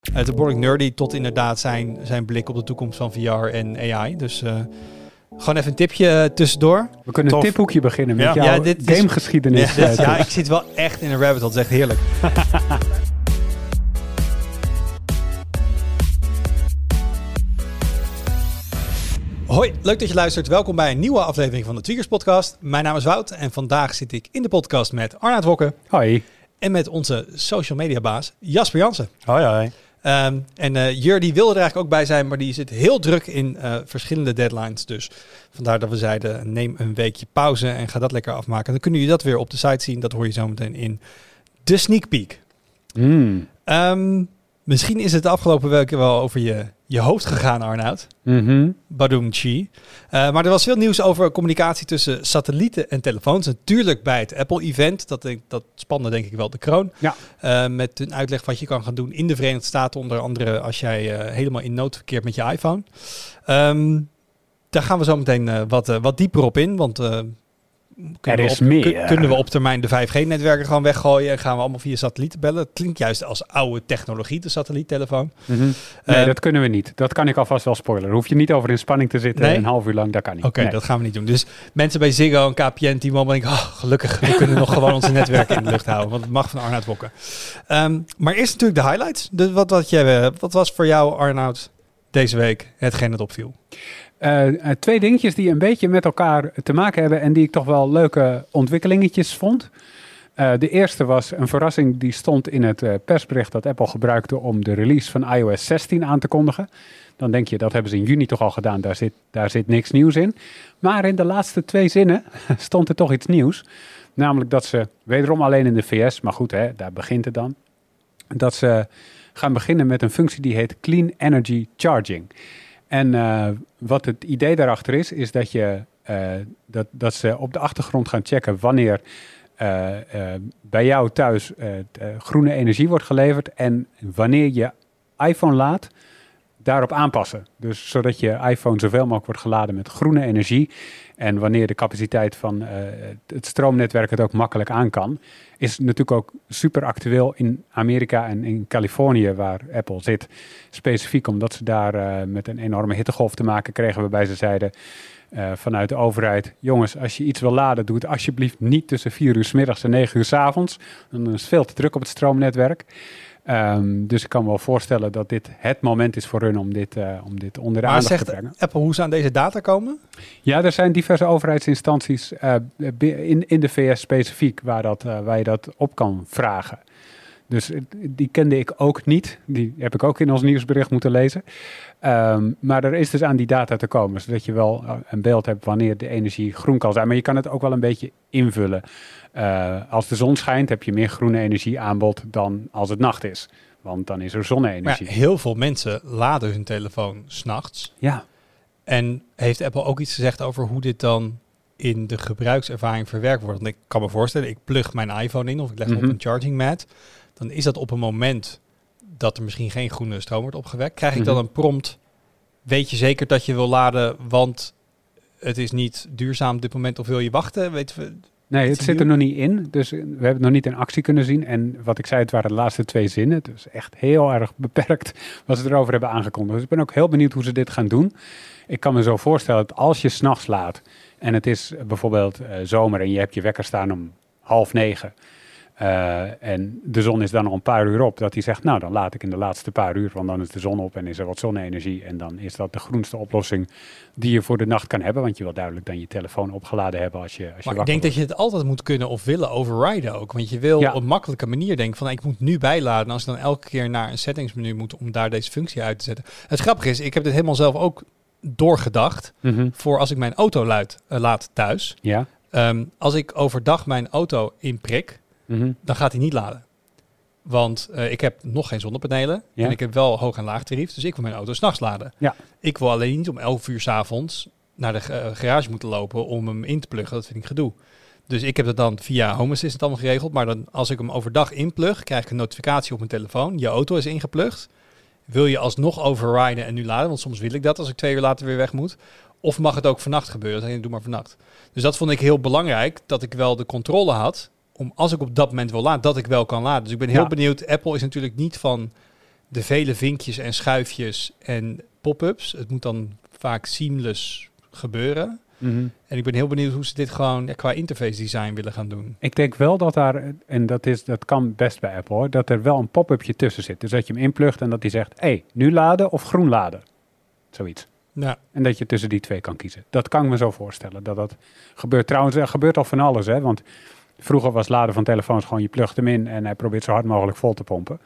Het is behoorlijk nerdy tot inderdaad zijn, zijn blik op de toekomst van VR en AI. Dus uh, gewoon even een tipje tussendoor. We kunnen Tof. een tiphoekje beginnen met Ja. jouw Ja, dit is- gamegeschiedenis. Ja, eh, ja, ik zit wel echt in een rabbit hole. Dat is echt heerlijk. Hoi, leuk dat je luistert. Welkom bij een nieuwe aflevering van de Tweakers Podcast. Mijn naam is Wout en vandaag zit ik in de podcast met Arnaud Wokken Hoi. en met onze social media baas Jasper Jansen. Hoi, hoi. Ehm, en eh Jur die wilde er eigenlijk ook bij zijn, maar die zit heel druk in eh, verschillende deadlines. Dus vandaar dat we zeiden, neem een weekje pauze en ga dat lekker afmaken. Dan kunnen jullie dat weer op de site zien. Dat hoor je zo meteen in de sneak peek. Mm. Ehm, misschien is het de afgelopen weken wel over je, je hoofd gegaan, Arnoud. Mhm. Badoom Chi. Eh, maar er was veel nieuws over communicatie tussen satellieten en telefoons. Natuurlijk bij het Apple-event. Dat, dat spande denk ik wel de kroon. Ja. Eh, met een uitleg wat je kan gaan doen in de Verenigde Staten. Onder andere als jij eh, helemaal in nood verkeert met je iPhone. Ehm, daar gaan we zo meteen wat, wat dieper op in. Want kunnen, Er we is op, meer. kun- kunnen we op termijn de 5G-netwerken gewoon weggooien. En gaan we allemaal via satellieten bellen. Het klinkt juist als oude technologie, de satelliettelefoon. Mhm. Nee, Eh, dat kunnen we niet. Dat kan ik alvast wel spoileren. Hoef je niet over in spanning te zitten Nee? een half uur lang. Dat kan niet. Oké, Nee. dat gaan we niet doen. Dus mensen bij Ziggo en KPN die mogen denken, oh, gelukkig, we kunnen nog gewoon onze netwerken in de lucht houden. Want het mag van Arnoud Wokken. Ehm, maar eerst natuurlijk de highlights. Dus wat, wat, jij, eh, wat was voor jou, Arnoud, deze week hetgeen dat opviel? Eh, eh, twee dingetjes die een beetje met elkaar te maken hebben en die ik toch wel leuke ontwikkelingetjes vond. Eh, de eerste was een verrassing die stond in het persbericht dat Apple gebruikte om de release van iOS 16 aan te kondigen. Dan denk je, dat hebben ze in juni toch al gedaan, daar zit, daar zit niks nieuws in. Maar in de laatste twee zinnen stond er toch iets nieuws. Namelijk dat ze, wederom alleen in de VS, maar goed, hè, daar begint het dan. Dat ze gaan beginnen met een functie die heet Clean Energy Charging. En eh, wat het idee daarachter is, is dat, je, eh, dat, dat ze op de achtergrond gaan checken wanneer eh, bij jou thuis groene energie wordt geleverd en wanneer je iPhone laat, daarop aanpassen. Dus zodat je iPhone zoveel mogelijk wordt geladen met groene energie. En wanneer de capaciteit van eh, het stroomnetwerk het ook makkelijk aan kan, is natuurlijk ook super actueel in Amerika en in Californië, waar Apple zit. Specifiek omdat ze daar eh, met een enorme hittegolf te maken kregen, waarbij ze zeiden eh, vanuit de overheid: jongens, als je iets wil laden, doe het alsjeblieft niet tussen 4 uur s middags en 9 uur s avonds. Dan is het veel te druk op het stroomnetwerk. Ehm, dus ik kan me wel voorstellen dat dit het moment is voor hun om dit, eh, om dit onder de Maar aandacht te zegt brengen. Apple hoe ze aan deze data komen? Ja, er zijn diverse overheidsinstanties eh, in, in de VS specifiek waar, dat, eh, waar je dat op kan vragen. Dus die kende ik ook niet. Die heb ik ook in ons nieuwsbericht moeten lezen. Ehm, maar er is dus aan die data te komen, zodat je wel eh, een beeld hebt wanneer de energie groen kan zijn. Maar je kan het ook wel een beetje invullen. Eh, als de zon schijnt, heb je meer groene energie aanbod dan als het nacht is. Want dan is er zonne-energie. ja, heel veel mensen laden hun telefoon s'nachts. ja. En heeft Apple ook iets gezegd over hoe dit dan in de gebruikservaring verwerkt wordt? Want ik kan me voorstellen, ik plug mijn iPhone in of ik leg hem Mhm. op een charging mat. Dan is dat op een moment dat er misschien geen groene stroom wordt opgewekt. Krijg ik dan Mhm. een prompt, weet je zeker dat je wil laden, want het is niet duurzaam op dit moment of wil je wachten? Weten we, Nee, het zit er nog niet in. Dus we hebben het nog niet in actie kunnen zien. En wat ik zei, het waren de laatste twee zinnen. Dus echt heel erg beperkt wat ze erover hebben aangekondigd. Dus ik ben ook heel benieuwd hoe ze dit gaan doen. Ik kan me zo voorstellen dat als je s'nachts laat en het is bijvoorbeeld eh, zomer en je hebt je wekker staan om half negen. Eh, en de zon is dan nog een paar uur op. Dat hij zegt, nou dan laat ik in de laatste paar uur, want dan is de zon op en is er wat zonne-energie. En dan is dat de groenste oplossing die je voor de nacht kan hebben. Want je wil duidelijk dan je telefoon opgeladen hebben als je, als je maar ik denk wordt. dat je het altijd moet kunnen of willen overriden ook. Want je wil Ja. op een makkelijke manier denken van ik moet nu bijladen. En als ik dan elke keer naar een settingsmenu moet om daar deze functie uit te zetten. Het grappige is, ik heb dit helemaal zelf ook doorgedacht Mhm. voor als ik mijn auto luid, eh, laat thuis. Ja. Ehm, als ik overdag mijn auto inprik, Mhm. dan gaat hij niet laden. Want eh, ik heb nog geen zonnepanelen Ja. en ik heb wel hoog en laag tarief, dus ik wil mijn auto s'nachts laden. Ja. Ik wil alleen niet om 11 uur 's avonds naar de eh, garage moeten lopen om hem in te pluggen. Dat vind ik gedoe. Dus ik heb dat dan via Home Assistant allemaal geregeld. Maar dan, als ik hem overdag inplug, krijg ik een notificatie op mijn telefoon. Je auto is ingeplucht. Wil je alsnog overriden en nu laden? Want soms wil ik dat als ik twee uur later weer weg moet. Of mag het ook vannacht gebeuren? Dan doe maar vannacht. Dus dat vond ik heel belangrijk, dat ik wel de controle had. Om als ik op dat moment wil laden, dat ik wel kan laden. Dus ik ben heel Ja. benieuwd. Apple is natuurlijk niet van de vele vinkjes en schuifjes en pop-ups. Het moet dan vaak seamless gebeuren. Mhm. En ik ben heel benieuwd hoe ze dit gewoon ja, qua interface design willen gaan doen. Ik denk wel dat daar, en dat, is, dat kan best bij Apple hoor, dat er wel een pop-upje tussen zit. Dus dat je hem inplugt en dat hij zegt, hé, hey, nu laden of groen laden. Zoiets. Ja, En dat je tussen die twee kan kiezen. Dat kan ik me zo voorstellen. Dat dat gebeurt. Trouwens, er gebeurt al van alles. Hè? Want vroeger was laden van telefoons gewoon je plugt hem in en hij probeert zo hard mogelijk vol te pompen.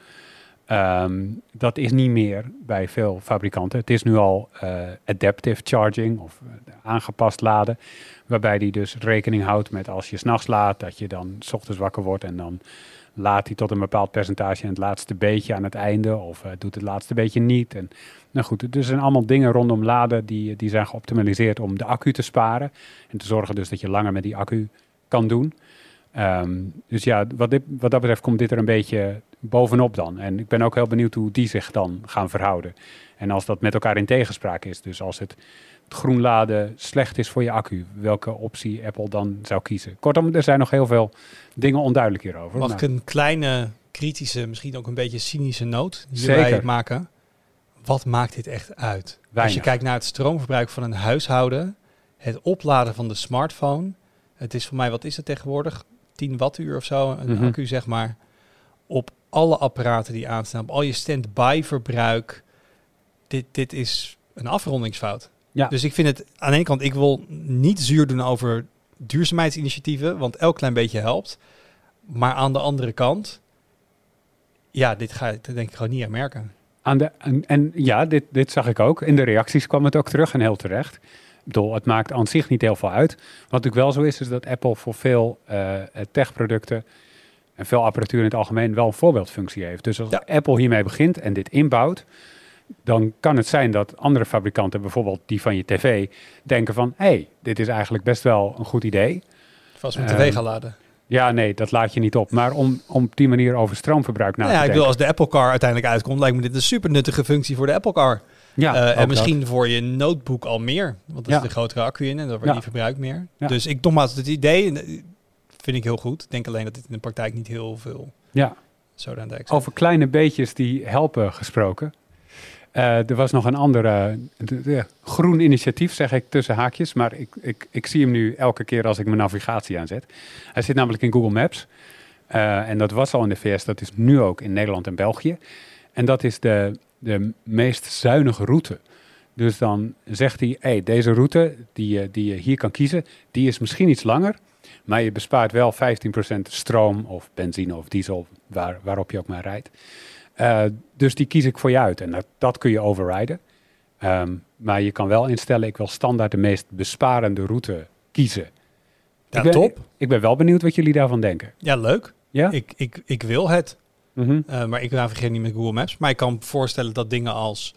Ehm, dat is niet meer bij veel fabrikanten. Het is nu al eh, adaptive charging of eh, aangepast laden. Waarbij die dus rekening houdt met als je s'nachts laat, dat je dan 's ochtends wakker wordt en dan laat hij tot een bepaald percentage en het laatste beetje aan het einde. Of eh, doet het laatste beetje niet. En nou goed, er zijn allemaal dingen rondom laden die, die zijn geoptimaliseerd om de accu te sparen. En te zorgen dus dat je langer met die accu kan doen. Ehm, dus ja, wat, dit, wat dat betreft komt dit er een beetje bovenop dan. En ik ben ook heel benieuwd hoe die zich dan gaan verhouden. En als dat met elkaar in tegenspraak is, dus als het, het groen laden slecht is voor je accu, welke optie Apple dan zou kiezen. Kortom, er zijn nog heel veel dingen onduidelijk hierover. mag ik een kleine, kritische, misschien ook een beetje cynische noot hierbij maken? Wat maakt dit echt uit? Als je kijkt naar het stroomverbruik van een huishouden, het opladen van de smartphone, het is voor mij, wat is het tegenwoordig? 10 wattuur of zo, een Mhm. accu zeg maar. Op alle apparaten die aanstaan, op al je stand-by verbruik. Dit, dit is een afrondingsfout. Ja. Dus ik vind het aan de ene kant, ik wil niet zuur doen over duurzaamheidsinitiatieven, want elk klein beetje helpt. Maar aan de andere kant, ja, dit ga je denk ik gewoon niet aan merken. Aan de, en, en ja, dit, dit zag ik ook. In de reacties kwam het ook terug en heel terecht. Ik bedoel, het maakt aan zich niet heel veel uit. Wat natuurlijk wel zo is, is dat Apple voor veel eh techproducten en veel apparatuur in het algemeen wel een voorbeeldfunctie heeft. Dus als Ja. Apple hiermee begint en dit inbouwt, dan kan het zijn dat andere fabrikanten, bijvoorbeeld die van je tv, denken van, hé, hey, dit is eigenlijk best wel een goed idee. Vast met Ehm, tv gaan laden. Ja, nee, dat laat je niet op. Maar om, om op die manier over stroomverbruik na Nou te ja, ik denken. wil als de Apple Car uiteindelijk uitkomt, lijkt me dit een super nuttige functie voor de Apple Car. Ja, Eh, en dat. misschien voor je notebook al meer, want er zit een grotere accu in en dan wordt die verbruikt meer. Dus ik nogmaals, het idee eh, vind ik heel goed. Ik denk alleen dat dit in de praktijk niet heel veel Ja. zo aan dijk Over kleine beetjes die helpen gesproken. Eh, er was nog een andere de- de- groen initiatief, zeg ik tussen haakjes. Maar ik, ik, ik zie hem nu elke keer als ik mijn navigatie aanzet. Hij zit namelijk in Google Maps. En dat was al in de VS, dat is nu ook in Nederland en België. En dat is de, de meest zuinige route. Dus dan zegt hij, hey, deze route die je, die je hier kan kiezen, die is misschien iets langer. Maar je bespaart wel 15% stroom of benzine of diesel, waar, waarop je ook maar rijdt. Eh, dus die kies ik voor je uit. En dat, dat kun je overriden. Ehm, maar je kan wel instellen, ik wil standaard de meest besparende route kiezen. Ja, ik ben, top. Ik, ben wel benieuwd wat jullie daarvan denken. Ja, leuk. Ja? Ik, ik, ik wil het. Mhm. Eh, maar ik navigeer niet met Google Maps. Maar ik kan me voorstellen dat dingen als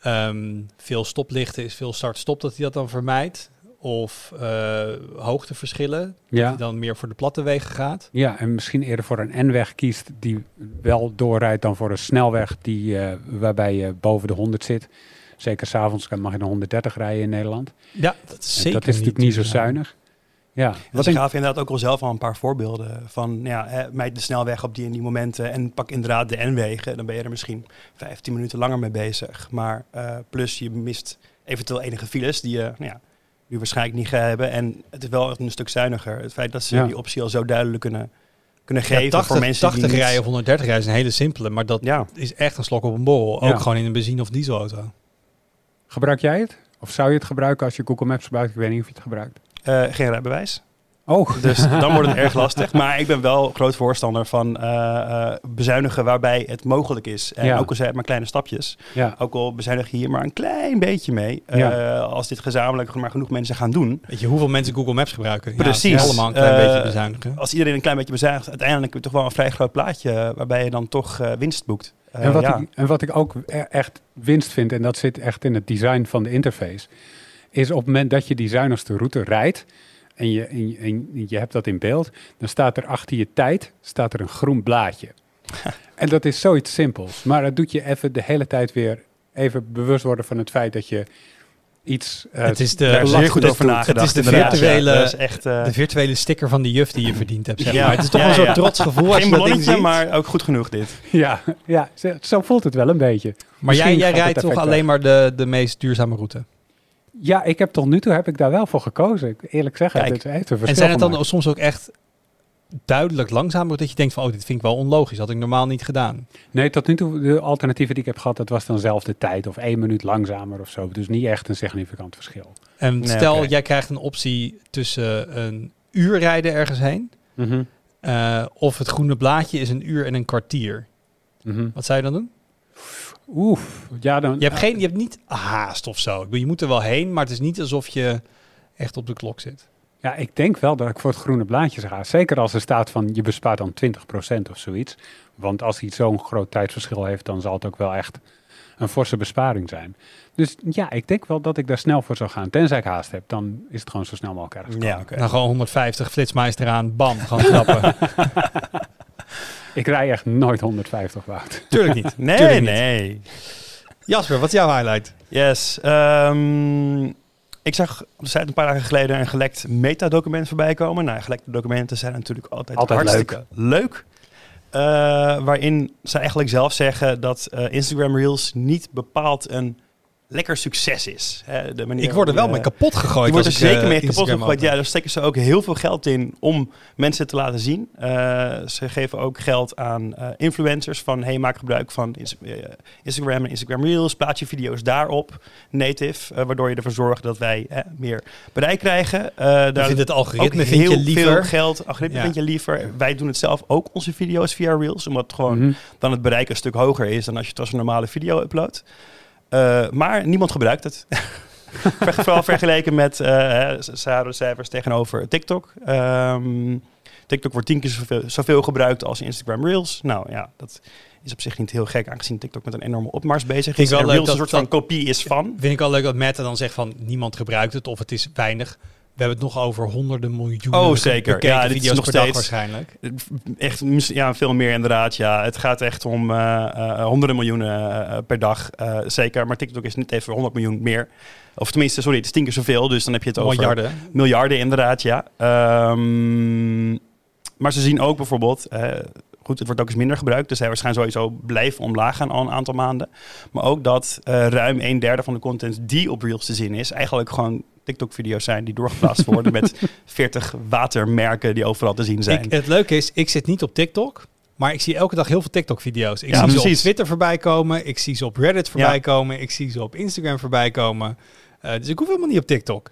ehm, veel stoplichten is veel start-stop, dat hij dat dan vermijdt. Of eh, hoogteverschillen, dat ja. hij dan meer voor de platte wegen gaat. ja, en misschien eerder voor een N-weg kiest die wel doorrijdt dan voor een snelweg die, eh, waarbij je boven de 100 zit. Zeker s'avonds mag je nog 130 rijden in Nederland. Ja, dat is En zeker dat is natuurlijk niet zo zuinig. Ja, Wat denk gaven inderdaad ook al zelf al een paar voorbeelden van ja, hè, de snelweg op die en die momenten en pak inderdaad de N-wegen. Dan ben je er misschien 15 minuten langer mee bezig. Maar eh, plus je mist eventueel enige files die je nou ja, nu waarschijnlijk niet gaat hebben. En het is wel echt een stuk zuiniger. Het feit dat ze Ja. die optie al zo duidelijk kunnen, kunnen Ja, geven 80, voor mensen 80 die rijden of 130 rijden is een hele simpele, maar dat Ja, is echt een slok op een borrel. Ja. Ook gewoon in een benzine- of dieselauto. Gebruik jij het? Of zou je het gebruiken als je Google Maps gebruikt? Ik weet niet of je het gebruikt. Eh, geen rijbewijs. Oh, Dus dan wordt het erg lastig. Maar ik ben wel groot voorstander van eh, eh, bezuinigen waarbij het mogelijk is. En Ja. ook al zijn het maar kleine stapjes. ja. Ook al bezuinig je hier maar een klein beetje mee. eh, Ja. als dit gezamenlijk maar genoeg mensen gaan doen. Weet je hoeveel mensen Google Maps gebruiken? Ja, Precies. allemaal een klein beetje bezuinigen. Als iedereen een klein beetje bezuinigt, uiteindelijk heb je toch wel een vrij groot plaatje waarbij je dan toch eh, winst boekt. Eh, En wat, ja. ik, en wat ik ook e- echt winst vind, en dat zit echt in het design van de interface, is op het moment dat je die zuinigste route rijdt en je, en je, en je hebt dat in beeld, dan staat er achter je tijd staat er een groen blaadje. en dat is zoiets simpels, maar het doet je even de hele tijd weer even bewust worden van het feit dat je iets... eh, Het is de- Daar zeer goed over nagedacht. Het is de virtuele- Ja, dat is echt, eh, De virtuele sticker van die juf die je verdiend hebt, zeg Ja. maar. Het is toch Ja, een soort ja. trots gevoel als geen dat ballonnetje, maar ook goed genoeg dit. Ja, ja, zo- voelt het wel een beetje. Maar jij, Misschien jij rijdt toch alleen maar de, de meest duurzame route? Ja, ik heb tot nu toe heb ik daar wel voor gekozen. Ik- Eerlijk zeggen, Kijk, het heeft een verschil En zijn het dan gemaakt. soms ook echt duidelijk langzamer dat je denkt van, oh, dit vind ik wel onlogisch, had ik normaal niet gedaan. Nee, tot nu toe, de alternatieven die ik heb gehad, dat was dan zelf de tijd of één minuut langzamer of zo. Dus niet echt een significant verschil. En Nee, stel, jij krijgt een optie tussen een uur rijden ergens heen, Mhm, eh, of het groene blaadje is een uur en een kwartier. mhm. Wat zou je dan doen? Oef, ja dan... Je hebt, geen, je hebt niet haast of zo. Ik bedoel, Je moet er wel heen, maar het is niet alsof je echt op de klok zit. Ja, ik denk wel dat ik voor het groene blaadje zou gaan. Zeker als er staat van je bespaart dan 20% of zoiets. Want als iets zo'n groot tijdsverschil heeft, dan zal het ook wel echt een forse besparing zijn. Dus ja, ik denk wel dat ik daar snel voor zou gaan. Tenzij ik haast heb, dan is het gewoon zo snel mogelijk ergens. Ja. Nou, gewoon 150 flitsmeister aan, bam, gewoon knappen. Ik rij echt nooit 150 watt. Tuurlijk niet. Nee, Tuurlijk niet. nee. Jasper, wat is jouw highlight? Yes. ehm, ik zag op de site een paar dagen geleden een gelekt metadocument voorbij komen. Nou, gelekte documenten zijn natuurlijk altijd, Altijd hartstikke leuk. Eh, waarin ze eigenlijk zelf zeggen dat eh, Instagram Reels niet bepaald een lekker succes is. Hè, de manier Ik word er wel hoe, mee eh, kapot gegooid. Je wordt er zeker eh, mee kapot gegooid. Ja, daar steken ze ook heel veel geld in om mensen te laten zien. Eh, ze geven ook geld aan eh, influencers van hey, maak gebruik van Ins- eh, Instagram en Instagram Reels. Plaats je video's daarop, native. eh, waardoor je ervoor zorgt dat wij eh, meer bereik krijgen. Eh daar vindt het algoritme heel vind je veel liever. geld. Algoritme vind je liever. Wij doen het zelf ook, onze video's via Reels. Omdat gewoon Mhm. dan het bereik een stuk hoger is dan als je het als een normale video uploadt. Eh, maar niemand gebruikt het. Vooral vergeleken met de cijfers tegenover TikTok. Ehm, TikTok wordt tien keer zoveel, zoveel gebruikt als Instagram Reels. Nou ja, dat is op zich niet heel gek, aangezien TikTok met een enorme opmars bezig is. ik wel En Reels een soort van kopie is van. Vind ik al leuk dat Meta dan zegt van niemand gebruikt het of het is weinig. We hebben het nog over honderden miljoenen Oh, zeker. Ja, dit is video's nog per dag steeds- waarschijnlijk. Echt, ja, veel meer inderdaad. Ja, het gaat echt om eh, eh, honderden miljoenen eh, per dag. zeker, maar TikTok is net even 100 miljoen meer. Of tenminste, sorry, het is tien keer zoveel. Dus dan heb je het over Miljarden. miljarden inderdaad, ja. Ehm, maar ze zien ook bijvoorbeeld, goed, het wordt ook eens minder gebruikt, dus hij waarschijnlijk sowieso blijven omlaag gaan al een aantal maanden. Maar ook dat ruim een derde van de content die op Reels te zien is, eigenlijk gewoon TikTok-video's zijn die doorgeplaatst worden met 40 watermerken die overal te zien zijn. Ik, het leuke is, ik zit niet op TikTok. Maar ik zie elke dag heel veel TikTok-video's. Ik Ja, zie ze op. Twitter voorbij komen. Ik zie ze op Reddit voorbij Ja. komen. Ik zie ze op Instagram voorbij komen. Eh, dus ik hoef helemaal niet op TikTok.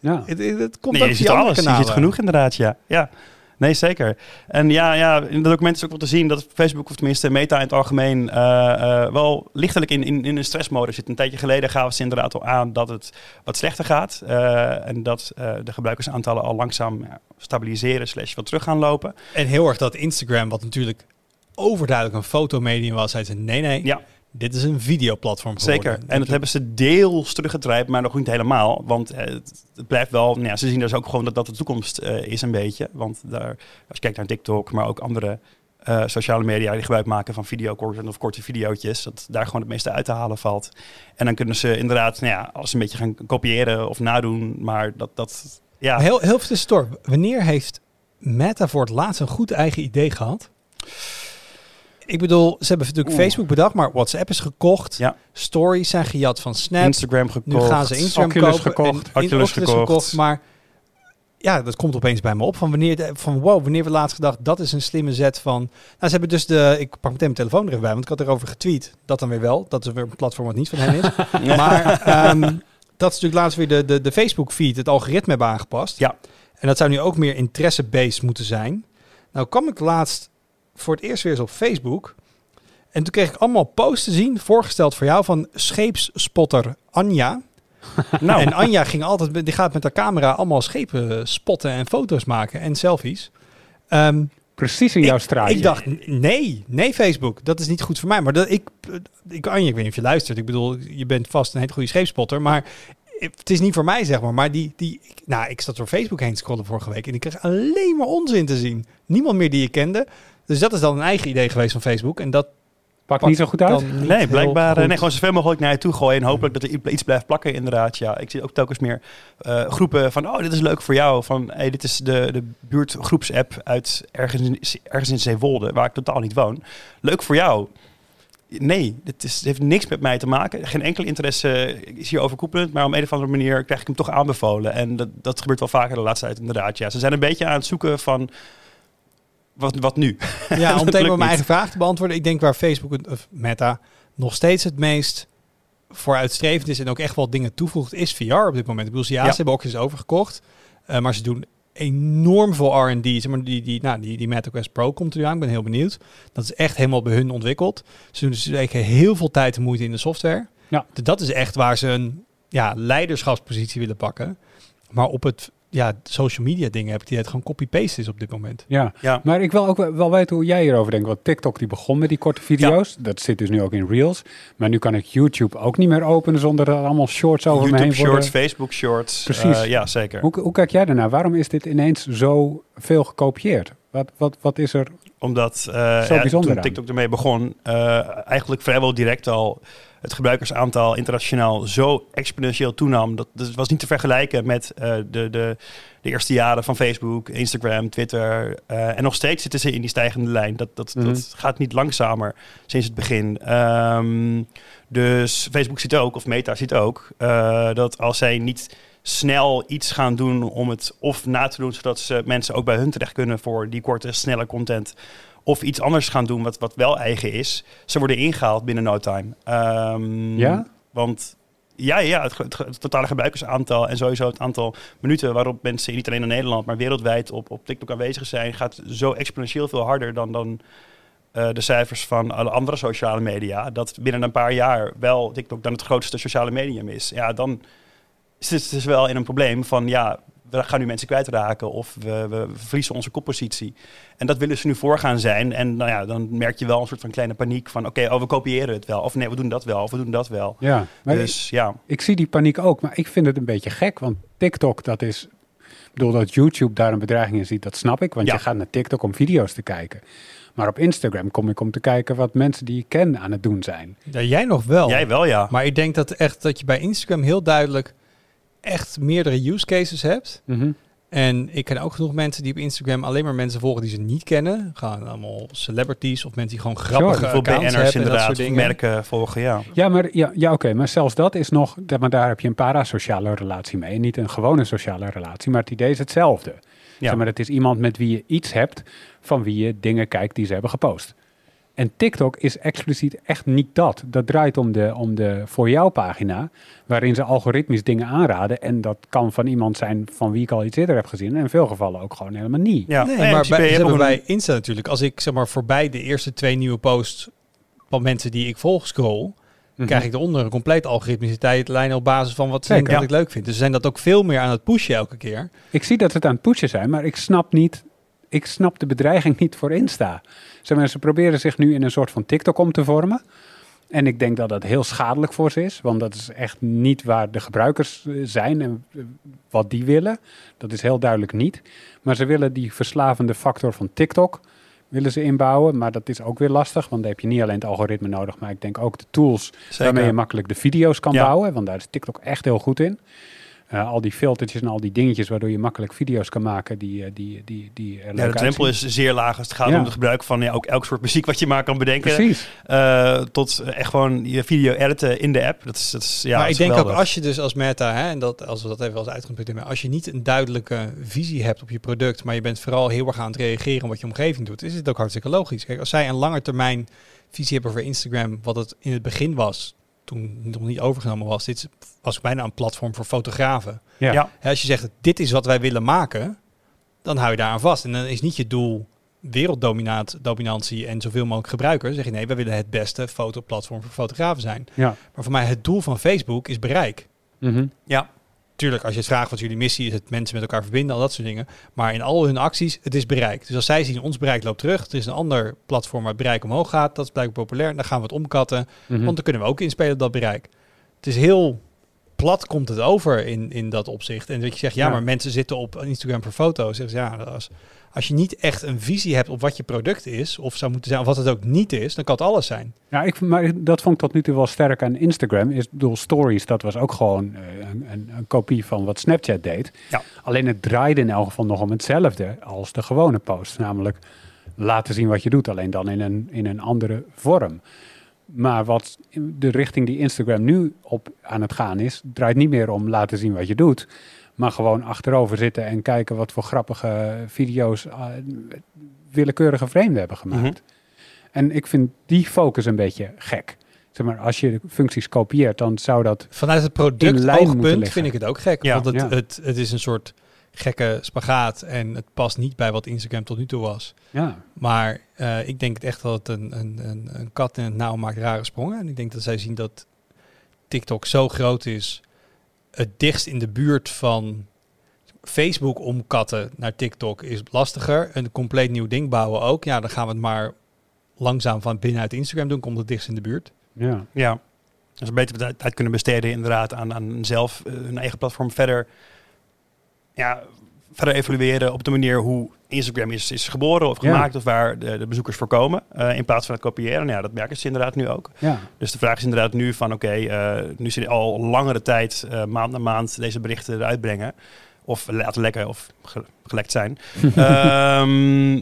Ja. Het, het, het komt Nee, ook je via ziet andere alles. Je ziet genoeg inderdaad, ja. ja. Nee, zeker. En ja, ja, in de documenten is ook wel te zien dat Facebook, of tenminste Meta in het algemeen, eh, eh, wel lichtelijk in, in, in een stressmodus zit. Een tijdje geleden gaven ze inderdaad al aan dat het wat slechter gaat. eh, en dat de gebruikersaantallen al langzaam stabiliseren slash wat terug gaan lopen. En heel erg dat Instagram, wat natuurlijk overduidelijk een fotomedium was, zei ze nee, nee, Ja, dit is een videoplatform geworden. zeker. En dat hebben ze deels teruggedraaid, maar nog niet helemaal. Want eh, het, het blijft wel, nou ja, ze zien dus ook gewoon dat dat de toekomst eh, is een beetje. Want daar, als je kijkt naar TikTok, maar ook andere eh, sociale media die gebruik maken van videocontent of korte videootjes, dat daar gewoon het meeste uit te halen valt. En dan kunnen ze inderdaad, nou ja, als ze een beetje gaan kopiëren of nadoen, maar dat, dat ja. Heel, heel veel tussendoor. Wanneer heeft Meta voor het laatst een goed eigen idee gehad? Ik bedoel, ze hebben natuurlijk Oeh. Facebook bedacht, maar WhatsApp is gekocht. Ja. Stories zijn gejat van Snap. Instagram gekocht. nu gaan ze Instagram Oculus kopen. gekocht. en- Oculus gekocht. Maar ja, dat komt opeens bij me op. Van wanneer, van wow, wanneer we laatst gedacht, dat is een slimme zet van... Nou, ze hebben dus de... Ik pak meteen mijn telefoon er even bij, want ik had erover getweet. Dat dan weer wel. Dat is weer een platform wat niet van hen is. Maar ehm, dat is natuurlijk laatst weer de, de, de Facebook-feed, het algoritme hebben aangepast. Ja. En dat zou nu ook meer interesse-based moeten zijn. Nou kwam ik laatst voor het eerst weer eens op Facebook. En toen kreeg ik allemaal posts te zien, voorgesteld voor jou, van scheepsspotter Anja. nou, En Anja ging altijd, die gaat met haar camera allemaal schepen spotten en foto's maken en selfies. Ehm, Precies in jouw straatje. ik dacht, nee, nee Facebook, dat is niet goed voor mij. Maar dat, ik, ik, Anja, ik weet niet of je luistert. Ik bedoel, je bent vast een hele goede scheepspotter, maar het is niet voor mij, zeg maar. Maar die, die, ik- nou, ik zat door Facebook heen te scrollen vorige week en ik kreeg alleen maar onzin te zien. Niemand meer die je kende. Dus dat is dan een eigen idee geweest van Facebook. En dat Pakt niet zo goed uit? Nee, blijkbaar. eh. Nee, gewoon zoveel mogelijk naar je toe gooien. En hopelijk dat er iets blijft plakken, inderdaad. Ja, ik zie ook telkens meer eh, groepen van... Oh, dit is leuk voor jou. Van, hey, dit is de, de buurtgroepsapp uit ergens in, ergens in Zeewolde, waar ik totaal niet woon. Leuk voor jou. Nee, dit, is, dit heeft niks met mij te maken. Geen enkele interesse is hier overkoepelend. Maar op een of andere manier krijg ik hem toch aanbevolen. En dat, dat gebeurt wel vaker de laatste tijd, inderdaad. Ja, ze zijn een beetje aan het zoeken van... Wat, wat nu? Ja, om meteen lukt mijn eigen vraag te beantwoorden. Ik denk waar Facebook, of Meta, nog steeds het meest vooruitstrevend is en ook echt wel dingen toevoegt, is VR op dit moment. Ik bedoel, ja, Ja. ze hebben ook eens overgekocht, eh, maar ze doen enorm veel R&D. Zeg maar, die, die, nou, die, die Meta Quest Pro komt er nu aan, ik ben heel benieuwd. Dat is echt helemaal bij hun ontwikkeld. Ze doen dus zeker heel veel tijd en moeite in de software. Ja. Dat is echt waar ze een ja, leiderschapspositie willen pakken. Maar op het ja, social media dingen heb ik die het gewoon copy-paste is op dit moment. Ja. Ja. Maar ik wil ook wel- weten hoe jij hierover denkt. Want TikTok die begon met die korte video's. Dat zit dus nu ook in Reels. Maar nu kan ik YouTube ook niet meer openen zonder dat er allemaal shorts over me YouTube heen worden. Shorts, Facebook Shorts. Precies. Eh, ja, zeker. Hoe, hoe kijk jij daarnaar? Waarom is dit ineens zo veel gekopieerd? Wat, wat, wat is er? Omdat eh, Zo ja, bijzonder toen aan. TikTok ermee begon, eh, eigenlijk vrijwel direct al het gebruikersaantal internationaal zo exponentieel toenam. Dat, dat was niet te vergelijken met eh, de, de, de eerste jaren van Facebook, Instagram, Twitter. eh, en nog steeds zitten ze in die stijgende lijn. Dat, dat, Mhm. dat gaat niet langzamer sinds het begin. Ehm, dus Facebook ziet ook, of Meta ziet ook, eh, dat als zij niet snel iets gaan doen om het of na te doen, zodat ze mensen ook bij hun terecht kunnen voor die korte, snelle content. Of iets anders gaan doen wat, wat wel eigen is. Ze worden ingehaald binnen no time. Ehm, Ja? Want ja, ja het, het totale gebruikersaantal en sowieso het aantal minuten waarop mensen niet alleen in Nederland, maar wereldwijd op, op TikTok aanwezig zijn, gaat zo exponentieel veel harder dan, dan eh, de cijfers van alle andere sociale media. Dat binnen een paar jaar wel TikTok dan het grootste sociale medium is. Ja, dan is het dus wel in een probleem van ja, we gaan nu mensen kwijtraken of we, we verliezen onze koppositie. En dat willen ze nu voor gaan zijn. En nou ja, dan merk je wel een soort van kleine paniek van oké, oh, we kopiëren het wel. Of nee, we doen dat wel. Of we doen dat wel. Ja, maar dus ja, ik zie die paniek ook. Maar ik vind het een beetje gek. Want TikTok, dat is... Ik bedoel, dat YouTube daar een bedreiging in ziet, dat snap ik. Want Ja. je gaat naar TikTok om video's te kijken. Maar op Instagram kom ik om te kijken wat mensen die ik ken aan het doen zijn. Ja, jij nog wel. jij wel ja. Maar ik denk dat echt dat je bij Instagram heel duidelijk echt meerdere use cases hebt. Mhm. En ik ken ook genoeg mensen die op Instagram alleen maar mensen volgen die ze niet kennen. Gaan allemaal celebrities of mensen die gewoon grappige Bijvoorbeeld accounts BN'ers inderdaad, soort of dingen. merken volgen, ja. Ja, maar, ja, ja oké, maar zelfs dat is nog, dat- maar daar heb je een parasociale relatie mee. Niet een gewone sociale relatie, maar het idee is hetzelfde. Ja. Zeg maar het is iemand met wie je iets hebt, van wie je dingen kijkt die ze hebben gepost. En TikTok is expliciet echt niet dat. Dat draait om de, om de voor jou pagina, waarin ze algoritmisch dingen aanraden. En dat kan van iemand zijn van wie ik al iets eerder heb gezien. En in veel gevallen ook gewoon helemaal niet. ja. Nee, maar bij, hebben een- bij Insta natuurlijk. Als ik zeg maar voorbij de eerste twee nieuwe posts van mensen die ik volg scroll, Mhm. krijg ik eronder een compleet algoritmische tijdlijn op basis van wat ze Zeker. denken dat ik leuk vind. Dus ze zijn dat ook veel meer aan het pushen elke keer. Ik zie dat ze het aan het pushen zijn, maar ik snap niet. Ik snap de bedreiging niet voor Insta. Zeg maar, ze proberen zich nu in een soort van TikTok om te vormen. En ik denk dat dat heel schadelijk voor ze is. Want dat is echt niet waar de gebruikers eh, zijn en eh, wat die willen. Dat is heel duidelijk niet. Maar ze willen die verslavende factor van TikTok willen ze inbouwen. Maar dat is ook weer lastig. Want dan heb je niet alleen het algoritme nodig. Maar ik denk ook de tools Zeker. waarmee je makkelijk de video's kan Ja. bouwen. Want daar is TikTok echt heel goed in. Eh, al die filtertjes en al die dingetjes waardoor je makkelijk video's kan maken die, eh, die, die, die er Ja, de drempel is zeer laag als het gaat Ja. om het gebruik van ja, ook elk soort muziek wat je maar kan bedenken. Precies. Eh, tot echt gewoon je video editen in de app. Dat is, dat is, ja, maar dat ik denk ook als je dus als Meta, hè, en dat, als we dat even als uitgangspunt hebben, als je niet een duidelijke visie hebt op je product, maar je bent vooral heel erg aan het reageren op wat je omgeving doet, is het ook hartstikke logisch. Kijk, als zij een lange termijn visie hebben voor Instagram, wat het in het begin was, toen het nog niet overgenomen was, dit was bijna een platform voor fotografen. Ja. Als je zegt, dit is wat wij willen maken, dan hou je daar aan vast. En dan is niet je doel werelddominantie en zoveel mogelijk gebruikers. Zeg je nee, wij willen het beste fotoplatform voor fotografen zijn. Ja. Maar voor mij het doel van Facebook is bereik. Mhm. Ja, Tuurlijk, als je het vraagt wat jullie missie is, het mensen met elkaar verbinden, al dat soort dingen. Maar in al hun acties, het is bereik. Dus als zij zien, ons bereik loopt terug, er is een ander platform waar het bereik omhoog gaat, dat is blijkbaar populair, dan gaan we het omkatten, Mhm. want dan kunnen we ook inspelen op dat bereik. Het is heel plat komt het over in, in dat opzicht. En dat je zegt, ja, Ja. maar mensen zitten op Instagram voor foto's. Zeggen ze, ja, als, als je niet echt een visie hebt op wat je product is, of zou moeten zijn, of wat het ook niet is, dan kan het alles zijn. Ja, ik, maar dat vond ik tot nu toe wel sterk aan Instagram. Is, bedoel, stories, dat was ook gewoon eh, een, een, een kopie van wat Snapchat deed. Ja. Alleen het draaide in elk geval nog om hetzelfde als de gewone post. Namelijk laten zien wat je doet, alleen dan in een, in een andere vorm. Maar wat de richting die Instagram nu op aan het gaan is, draait niet meer om laten zien wat je doet. Maar gewoon achterover zitten en kijken wat voor grappige video's eh, willekeurige vreemden hebben gemaakt. Mhm. En ik vind die focus een beetje gek. Zeg maar, als je de functies kopieert, dan zou dat... Vanuit het In lijn moeten productoogpunt vind ik het ook gek. Ja. want het, Ja. het, het is een soort gekke spagaat en het past niet bij wat Instagram tot nu toe was. Ja, Maar eh, ik denk het echt dat het een, een, een, een kat in het nauw maakt rare sprongen. En ik denk dat zij zien dat TikTok zo groot is, het dichtst in de buurt van Facebook om katten naar TikTok is lastiger. Een compleet nieuw ding bouwen ook. Ja, dan gaan we het maar langzaam van binnenuit Instagram doen, komt het dichtst in de buurt. ja. Ja. Dus beter tijd tijd kunnen besteden inderdaad aan, aan zelf eh, hun eigen platform verder, ja, verder evalueren op de manier hoe Instagram is, is geboren of Ja. gemaakt of waar de, de bezoekers voor komen. eh, in plaats van het kopiëren. Nou Ja, dat merken ze inderdaad nu ook. ja. Dus de vraag is inderdaad nu van oké, eh, nu ze al langere tijd, eh, maand na maand, deze berichten eruit brengen. Of laten lekken of ge- gelekt zijn. Ehm,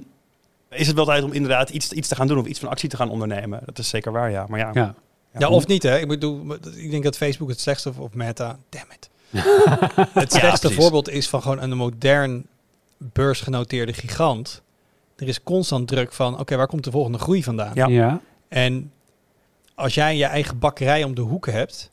is het wel tijd om inderdaad iets, iets te gaan doen of iets van actie te gaan ondernemen? Dat is zeker waar, ja. Maar ja, ja. Ja, of niet hè. Ik bedoel, ik denk dat Facebook het slechtste, of Meta, damn it. het slechtste voorbeeld is van gewoon een modern beursgenoteerde gigant. Er is constant druk van, oké, waar komt de volgende groei vandaan? Ja. ja. En als jij je eigen bakkerij om de hoek hebt,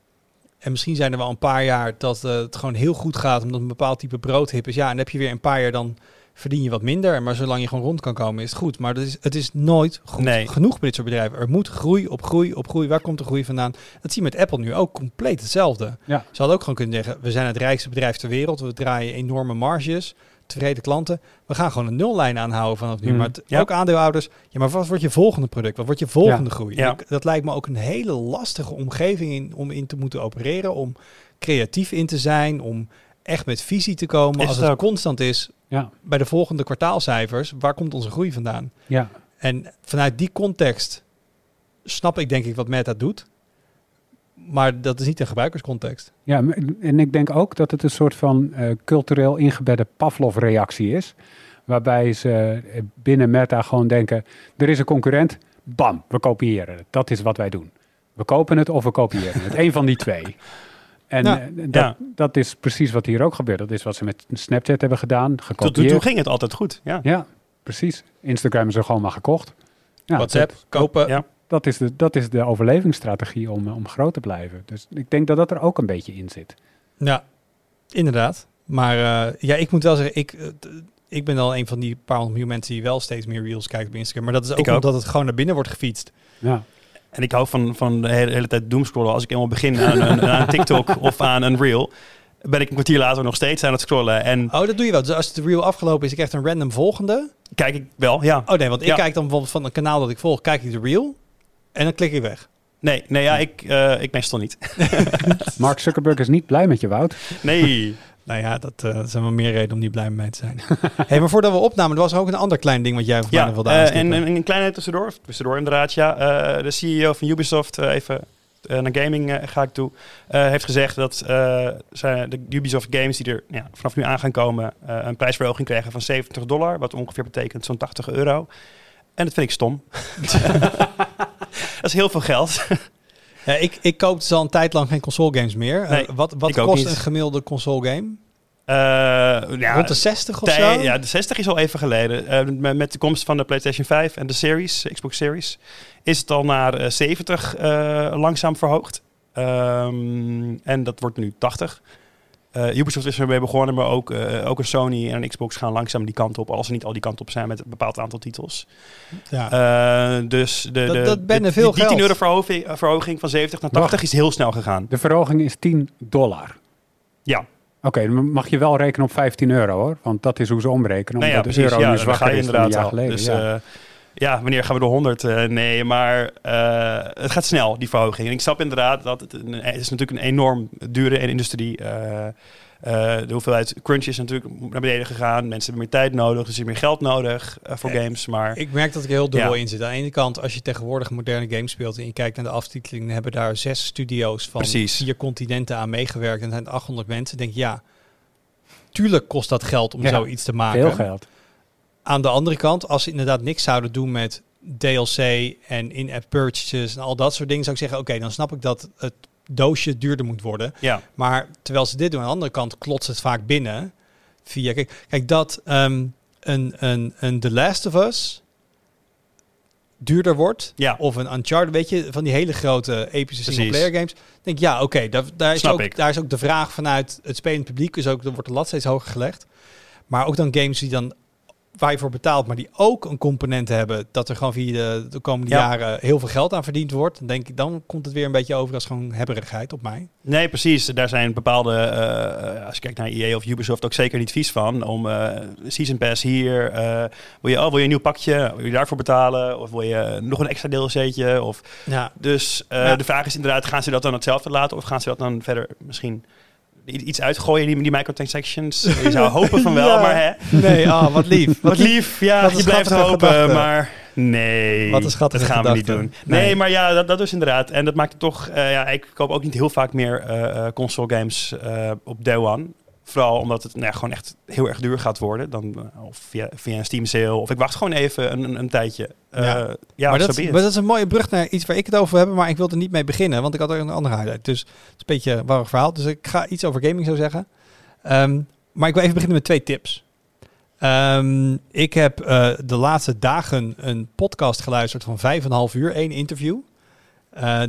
en misschien zijn er wel een paar jaar dat eh, het gewoon heel goed gaat, omdat een bepaald type brood hip is, ja, en dan heb je weer een paar jaar dan verdien je wat minder, maar zolang je gewoon rond kan komen is het goed. Maar dat is, het is nooit goed Nee. genoeg bij dit soort bedrijven. Er moet groei op groei op groei. Waar komt de groei vandaan? Dat zie je met Apple nu ook compleet hetzelfde. Ja. Ze hadden ook gewoon kunnen zeggen, we zijn het rijkste bedrijf ter wereld, we draaien enorme marges, tevreden klanten. We gaan gewoon een nullijn aanhouden vanaf nu. Mm. Maar Ja. ook aandeelhouders, ja, maar wat wordt je volgende product? Wat wordt je volgende Ja. groei? Ja. Dat lijkt me ook een hele lastige omgeving in, om in te moeten opereren, om creatief in te zijn, om echt met visie te komen. Is Als het constant is, Ja. bij de volgende kwartaalcijfers, waar komt onze groei vandaan? Ja. En vanuit die context snap ik denk ik wat Meta doet. Maar dat is niet een gebruikerscontext. Ja, en ik denk ook dat het een soort van eh, cultureel ingebedde Pavlov-reactie is. Waarbij ze eh, binnen Meta gewoon denken, er is een concurrent, bam, we kopiëren het. Dat is wat wij doen. We kopen het of we kopiëren het. Eén van die twee. En Ja. eh, dat, Ja. dat is precies wat hier ook gebeurt. Dat is wat ze met Snapchat hebben gedaan, Tot, toen, gekopieerd. toen ging het altijd goed. Ja. Ja, precies. Instagram is er gewoon maar gekocht. Ja, WhatsApp, Dat, kopen. Ja. dat, is de, dat is de overlevingsstrategie om, eh, om groot te blijven. Dus ik denk dat dat er ook een beetje in zit. Ja, inderdaad. Maar eh, ja, ik moet wel zeggen, ik, ik ben al een van die paar honderd miljoen mensen die wel steeds meer reels kijken op Instagram. Maar dat is ook, ook. omdat het gewoon naar binnen wordt gefietst. Ja, En ik hou van, van de hele, hele tijd doomscrollen. Als ik eenmaal begin aan een, aan een TikTok of aan een reel, ben ik een kwartier later nog steeds aan het scrollen. En Oh, dat doe je wel. Dus als de reel afgelopen is, ik echt een random volgende. kijk ik wel, ja. Oh nee, want ik Ja. kijk dan bijvoorbeeld van een kanaal dat ik volg, kijk ik de reel. En dan klik ik weg. Nee, nee ja, ik, eh, ik meestal niet. Mark Zuckerberg is niet blij met je, Wout. Nee. Nou ja, dat, eh, zijn wel meer reden om niet blij mee te zijn. hey, maar voordat we opnamen, er was er ook een ander klein ding wat jij mij Ja, wilde eh, aanstippen. en, en een kleine tussendoor, of tussendoor inderdaad, ja. Eh, de CEO van Ubisoft, even naar gaming ga ik toe, heeft gezegd dat zijn de Ubisoft games die er ja, vanaf nu aan gaan komen, een prijsverhoging krijgen van 70 dollar, wat ongeveer betekent zo'n 80 euro. En dat vind ik stom. dat is heel veel geld. Ja, ik, ik koop dus al een tijd lang geen console games meer. Eh, wat wat kost een gemiddelde console game? Eh, ja, Rond de 60 of zo? Ja, de 60 is al even geleden. Eh, met, de komst van de PlayStation 5 en de Series, Xbox Series, is het al naar eh, 70 eh, langzaam verhoogd. Ehm, en dat wordt nu 80. Eh, Ubisoft is ermee begonnen, maar ook, eh, ook een Sony en een Xbox gaan langzaam die kant op. Als ze niet al die kant op zijn met een bepaald aantal titels. Ja. Eh, dus de, Dat- de, dat ben de- veel die 10 geld. euro verhoging, verhoging van 70 naar 80 Wacht. is heel snel gegaan. De verhoging is 10 dollar. Ja, Oké, dan mag je wel rekenen op 15 euro hoor. Want dat is hoe ze omrekenen. nou ja Omdat de precies. euro Ja, nu daar ga zwakker je is dan een inderdaad jaar geleden. Dus, ja. Eh, ja, wanneer gaan we de 100? Uh, nee, maar uh, het gaat snel, die verhoging. En ik snap inderdaad dat het, een, het is natuurlijk een enorm dure industrie. Uh, de hoeveelheid crunch is natuurlijk naar beneden gegaan. Mensen hebben meer tijd nodig, dus er is meer geld nodig voor games. Maar ik merk dat ik er heel dubbel ja. in zit. Aan de ene kant, als je tegenwoordig moderne games speelt en je kijkt naar de aftiteling, hebben daar zes studio's van Precies. vier continenten aan meegewerkt en er zijn 800 mensen. Denk je, ja, tuurlijk kost dat geld om ja, zoiets te maken. Veel geld. Aan de andere kant, als ze inderdaad niks zouden doen met DLC en in-app purchases en al dat soort dingen, zou ik zeggen, oké, dan snap ik dat het doosje duurder moet worden. Ja. Maar terwijl ze dit doen, aan de andere kant klotst het vaak binnen via... Kijk, kijk dat um, een, een, een The Last of Us duurder wordt, ja. of een Uncharted, weet je, van die hele grote epische single-player games. Denk ja, oké, okay, daar, daar, is ook, daar is ook de vraag vanuit het spelend publiek, dus ook, er wordt de lat steeds hoger gelegd. Maar ook dan games die dan waar je voor betaalt, maar die ook een component hebben dat er gewoon via de, de komende Ja. jaren heel veel geld aan verdiend wordt, dan denk ik, dan komt het weer een beetje over als gewoon hebberigheid op mij. Nee, precies. Daar zijn bepaalde, eh, als je kijkt naar EA of Ubisoft, ook zeker niet vies van. Om eh, Season Pass hier, eh, wil, je, oh, wil je een nieuw pakje, wil je daarvoor betalen? Of wil je nog een extra DLC'tje? Of, Ja, dus Ja. de vraag is inderdaad, gaan ze dat dan hetzelfde laten? Of gaan ze dat dan verder misschien iets uitgooien, die, die microtransactions? Je zou hopen van wel, Ja. maar hè? nee, ah, wat lief. Wat lief, ja, Wat je blijft hopen, gedachte. maar nee, Wat een schattige dat gaan we niet doen. Nee, Nee. maar ja, dat, dat is inderdaad. En dat maakt het toch, eh, ja, ik koop ook niet heel vaak meer eh, eh, console games op day one. Vooral omdat het nou ja, gewoon echt heel erg duur gaat worden. Dan, eh, of via, via een Steam sale. Of ik wacht gewoon even een, een, een tijdje. Eh, Ja. ja, maar, dat, maar dat is een mooie brug naar iets waar ik het over hebben, maar ik wil er niet mee beginnen, want ik had er een andere highlight. Dus het is een beetje een warrig verhaal. Dus ik ga iets over gaming zo zeggen. Ehm, maar ik wil even beginnen met twee tips. Ehm, ik heb eh, de laatste dagen een podcast geluisterd van vijf en een half uur, één interview.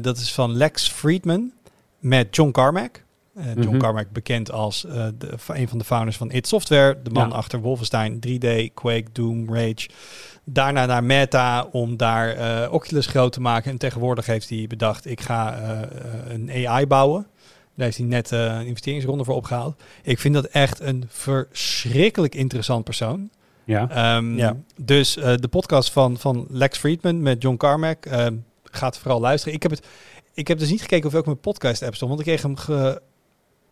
Dat is van Lex Friedman met John Carmack. Eh, John Mhm. Carmack bekend als eh, de, een van de founders van id Software. De man Ja. achter Wolfenstein 3D, Quake, Doom, Rage. Daarna naar Meta om daar eh, Oculus groot te maken. En tegenwoordig heeft hij bedacht, ik ga een AI bouwen. Daar heeft hij net een investeringsronde voor opgehaald. Ik vind dat echt een verschrikkelijk interessant persoon. Ja. Ehm, Ja. Dus eh, de podcast van, van Lex Friedman met John Carmack ehm, gaat vooral luisteren. Ik heb, het, ik heb dus niet gekeken of ik mijn podcast app stond, want ik kreeg hem ge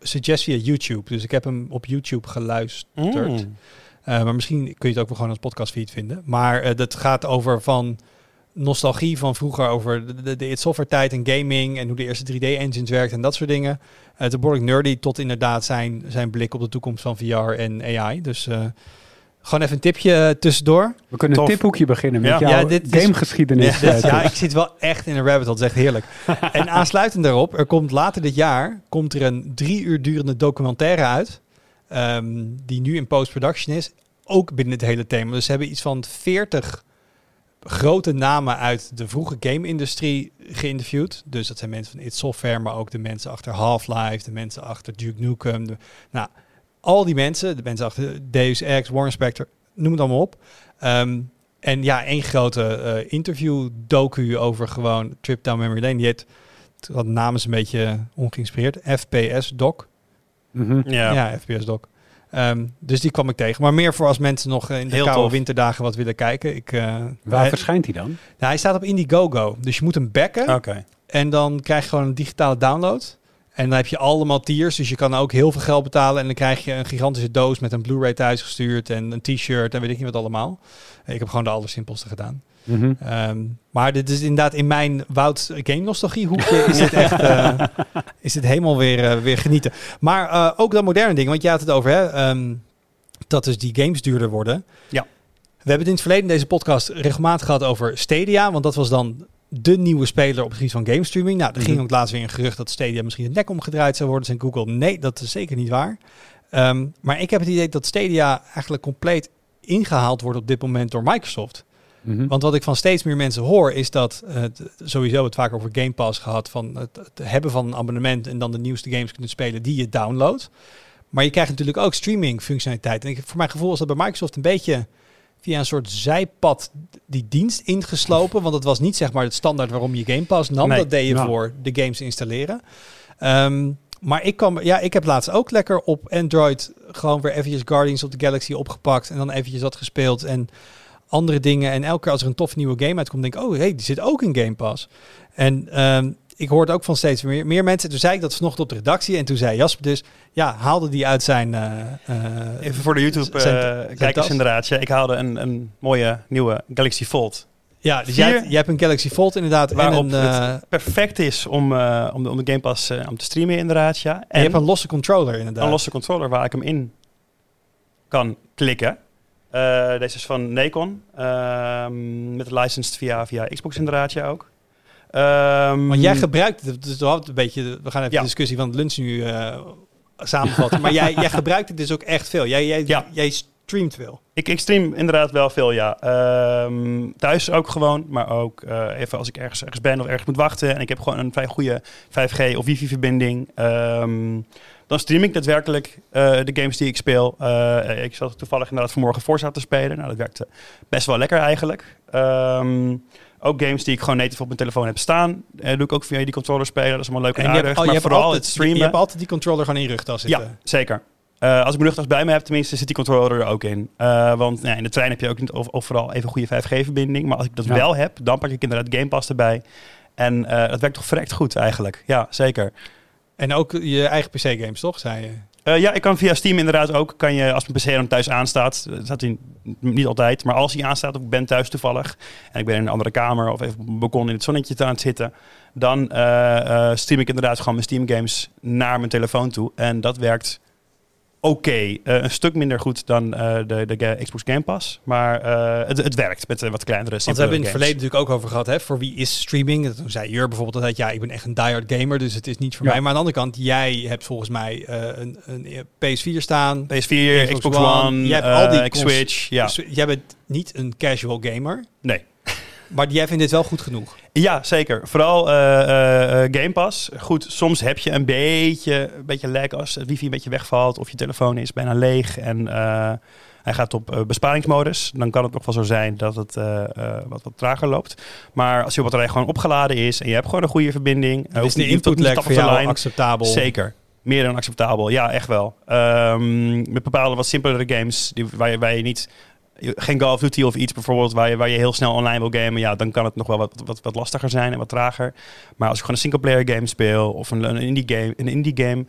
suggest via YouTube. Dus ik heb hem op YouTube geluisterd. Mm. Eh, maar misschien kun je het ook wel gewoon als podcastfeed vinden. Maar eh, dat gaat over van nostalgie van vroeger over de, de, de It Software tijd en gaming en hoe de eerste 3D-engines werkten en dat soort dingen. Het is behoorlijk nerdy tot inderdaad zijn, zijn blik op de toekomst van VR en AI. Dus eh, gewoon even een tipje eh, tussendoor. We kunnen Tof. een tiphoekje beginnen met Ja. jouw Ja, dit is- gamegeschiedenis. Ja, eh, ja, ik zit wel echt in een rabbit hole. Dat is echt heerlijk. en aansluitend daarop, er komt later dit jaar komt er een drie uur durende documentaire uit. ehm, die nu in post-production is. Ook binnen het hele thema. Dus ze hebben iets van 40 grote namen uit de vroege game-industrie geïnterviewd. Dus dat zijn mensen van id Software, maar ook de mensen achter Half-Life, de mensen achter Duke Nukem. De, nou, al die mensen, de mensen achter Deus Ex, Warren Spector, noem het allemaal op. Ehm, en ja, één grote eh, interview-docu over gewoon Trip Down Memory Lane. Die heet, het had namens een beetje ongeïnspireerd, FPS-doc. Mhm. Ja. Ja, FPS-doc. Ehm, dus die kwam ik tegen. Maar meer voor als mensen nog in de Heel koude tof. winterdagen wat willen kijken. Ik, eh, Waar hij, verschijnt hij dan? nou, hij staat op Indiegogo. Dus je moet hem backen. Oké. En dan krijg je gewoon een digitale download. En dan heb je allemaal tiers. Dus je kan ook heel veel geld betalen. En dan krijg je een gigantische doos met een Blu-ray thuisgestuurd. En een t-shirt en weet ik niet wat allemaal. Ik heb gewoon de allersimpelste gedaan. Mhm. Ehm, maar dit is inderdaad in mijn Wout Game Nostalgie hoekje is dit echt eh, is dit helemaal weer, eh, weer genieten. Maar eh, ook dat moderne dingen, want je had het over hè, ehm, dat dus die games duurder worden. Ja. We hebben het in het verleden in deze podcast regelmatig gehad over Stadia, want dat was dan de nieuwe speler op het gebied van game streaming. Nou, er ging Mhm. ook laatst weer een gerucht dat Stadia misschien het nek omgedraaid zou worden. In Google, nee, dat is zeker niet waar. Ehm, maar ik heb het idee dat Stadia eigenlijk compleet ingehaald wordt op dit moment door Microsoft. Mhm. Want wat ik van steeds meer mensen hoor, is dat t- sowieso het vaak over Game Pass gehad. Van het, het hebben van een abonnement en dan de nieuwste games kunnen spelen die je downloadt. Maar je krijgt natuurlijk ook streaming functionaliteit. En ik, voor mijn gevoel is dat bij Microsoft een beetje via een soort zijpad die dienst ingeslopen. Want het was niet zeg maar het standaard waarom je Game Pass nam. Nee. Dat deed je Nou. voor de games installeren. Ehm, maar ik, kan, ja, ik heb laatst ook lekker op Android gewoon weer eventjes Guardians of the Galaxy opgepakt. En dan eventjes wat gespeeld. En andere dingen. En elke keer als er een tof nieuwe game uitkomt, denk ik, oh hey, die zit ook in Game Pass. En ehm, ik hoorde ook van steeds meer, meer mensen. Toen zei ik dat vanochtend op de redactie. En toen zei Jasper dus, ja, haalde die uit zijn... eh, eh, Even voor de YouTube-kijkers tas. inderdaad. Ja, ik haalde een, een mooie nieuwe Galaxy Fold. Ja, dus jij, hebt- jij hebt een Galaxy Fold inderdaad. En, Waarop een, eh, het perfect is om, eh, om, de, om de Game Pass eh, om te streamen inderdaad, ja. en je hebt een losse controller inderdaad. een losse controller waar ik hem in kan klikken. Eh, deze is van Nikon. ehm, met licensed via, via Xbox inderdaad, ja ook. Ehm, Want jij gebruikt het, dus een beetje, we gaan even Ja. de discussie van het lunch nu eh, samenvatten. maar jij, jij gebruikt het dus ook echt veel. Jij, jij, Ja. jij streamt veel. Ik, ik stream inderdaad wel veel, ja. Ehm, thuis ook gewoon, maar ook eh, even als ik ergens, ergens ben of ergens moet wachten en ik heb gewoon een vrij goede 5G of wifi-verbinding. ehm, dan stream ik daadwerkelijk eh, de games die ik speel. Ik zat toevallig inderdaad vanmorgen Forza te spelen. Nou, dat werkte best wel lekker eigenlijk. Ehm, ook games die ik gewoon native op mijn telefoon heb staan, eh, doe ik ook via die controller spelen. Dat is allemaal leuk en, aardig. hebt, al- je maar hebt vooral altijd, het streamen. Je hebt altijd die controller gewoon in je rugtas zitten. Ja, zeker. Eh, als ik mijn rugtas bij me heb, tenminste, zit die controller er ook in. Eh, want nou ja, in de trein heb je ook niet over- overal even goede 5G-verbinding. Maar als ik dat Ja. wel heb, dan pak ik inderdaad Game Pass erbij. En eh, dat werkt toch verrekt goed eigenlijk. Ja, zeker. En ook je eigen PC-games, toch? Zei je. Eh, ja, ik kan via Steam inderdaad ook. Kan je, als mijn PC dan thuis aanstaat, dat staat hij niet altijd, maar als hij aanstaat of ik ben thuis toevallig en ik ben in een andere kamer of even op een balkon in het zonnetje aan het zitten, dan eh, eh, stream ik inderdaad gewoon mijn Steam games naar mijn telefoon toe. En dat werkt oké. Eh, een stuk minder goed dan eh, de, de Xbox Game Pass, maar eh, het, het werkt met wat kleinere, Want we hebben in het verleden natuurlijk ook over gehad, hè, voor wie is streaming? Toen zei Jur bijvoorbeeld altijd, ja, ik ben echt een diehard gamer, dus het is niet voor Ja. mij. Maar aan de andere kant, jij hebt volgens mij een, een PS4 staan. games. PS4, Xbox Xbox, One, One, je hebt al die Switch. Ja, Dus jij bent niet een casual gamer, nee. Maar jij vindt dit wel goed genoeg. Ja, zeker. Vooral eh, eh, eh, Game Pass. Goed, soms heb je een beetje, een beetje lag als het wifi een beetje wegvalt of je telefoon is bijna leeg en eh, hij gaat op eh, besparingsmodus. Dan kan het nog wel zo zijn dat het eh, eh, wat, wat trager loopt. Maar als je batterij gewoon opgeladen is en je hebt gewoon een goede verbinding. is de input lag voor jou lijn. acceptabel? Zeker. Meer dan acceptabel. Ja, echt wel. Ehm, met bepaalde wat simpelere games die, waar, je, waar je niet... Geen Call of Duty of iets bijvoorbeeld waar je, waar je heel snel online wil gamen. Ja, dan kan het nog wel wat, wat, wat lastiger zijn en wat trager. Maar als ik gewoon een single-player game speel of een, een indie game, een indie game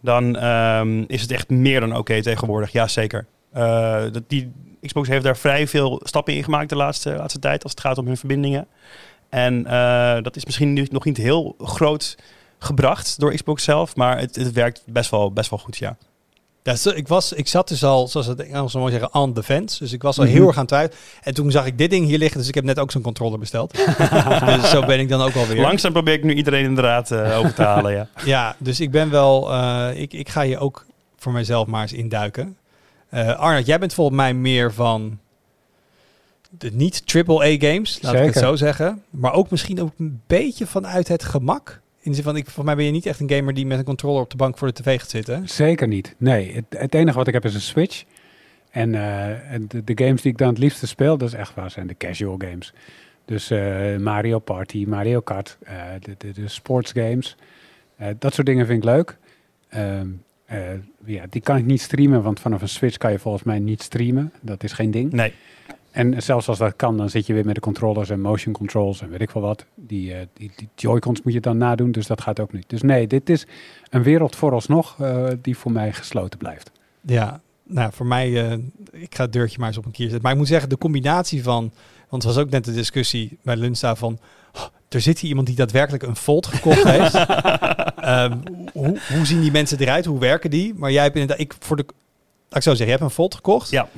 dan ehm, is het echt meer dan oké tegenwoordig. Ja, zeker. Eh, dat, die, Xbox heeft daar vrij veel stappen in gemaakt de laatste, laatste tijd als het gaat om hun verbindingen. En eh, dat is misschien nu nog niet heel groot gebracht door Xbox zelf, maar het, het werkt best wel, best wel goed, ja. Ja, ik, was, ik zat dus al, zoals het Engels zo mooi zeggen, on the fence. Dus ik was al Mhm. heel erg aan het twijfelen. En toen zag ik dit ding hier liggen, dus ik heb net ook zo'n controller besteld. dus zo ben ik dan ook alweer. Langzaam probeer ik nu iedereen inderdaad eh over te halen, ja. Ja, dus ik ben wel, eh, ik, ik ga hier ook voor mezelf maar eens induiken. Eh Arnold, jij bent volgens mij meer van de niet AAA games, laat ik het zo zeggen. Maar ook misschien ook een beetje vanuit het gemak. In de zin van, ik, volgens mij ben je niet echt een gamer die met een controller op de bank voor de tv gaat zitten. Zeker niet. Nee, het, het enige wat ik heb is een Switch. En, eh, de, de games die ik dan het liefste speel, dat is echt waar, zijn de casual games. Dus eh, Mario Party, Mario Kart, eh, de, de, de sports games. Eh, dat soort dingen vind ik leuk. Ehm, eh, ja, die kan ik niet streamen, want vanaf een Switch kan je volgens mij niet streamen. Dat is geen ding. Nee. En zelfs als dat kan, dan zit je weer met de controllers en motion controls en weet ik wel wat. Die, eh, die, die Joy-Cons moet je dan nadoen, dus dat gaat ook niet. Dus nee, dit is een wereld vooralsnog eh, die voor mij gesloten blijft. Ja, nou voor mij, eh, ik ga het deurtje maar eens op een kier zetten. Maar ik moet zeggen, de combinatie van, want het was ook net de discussie bij lunchtafel van, oh, er zit hier iemand die daadwerkelijk een Volt gekocht heeft. Ehm, hoe, hoe zien die mensen eruit? Hoe werken die? Maar jij hebt inderdaad, ik voor de, ik zo zeggen, je hebt een Volt gekocht. Ja.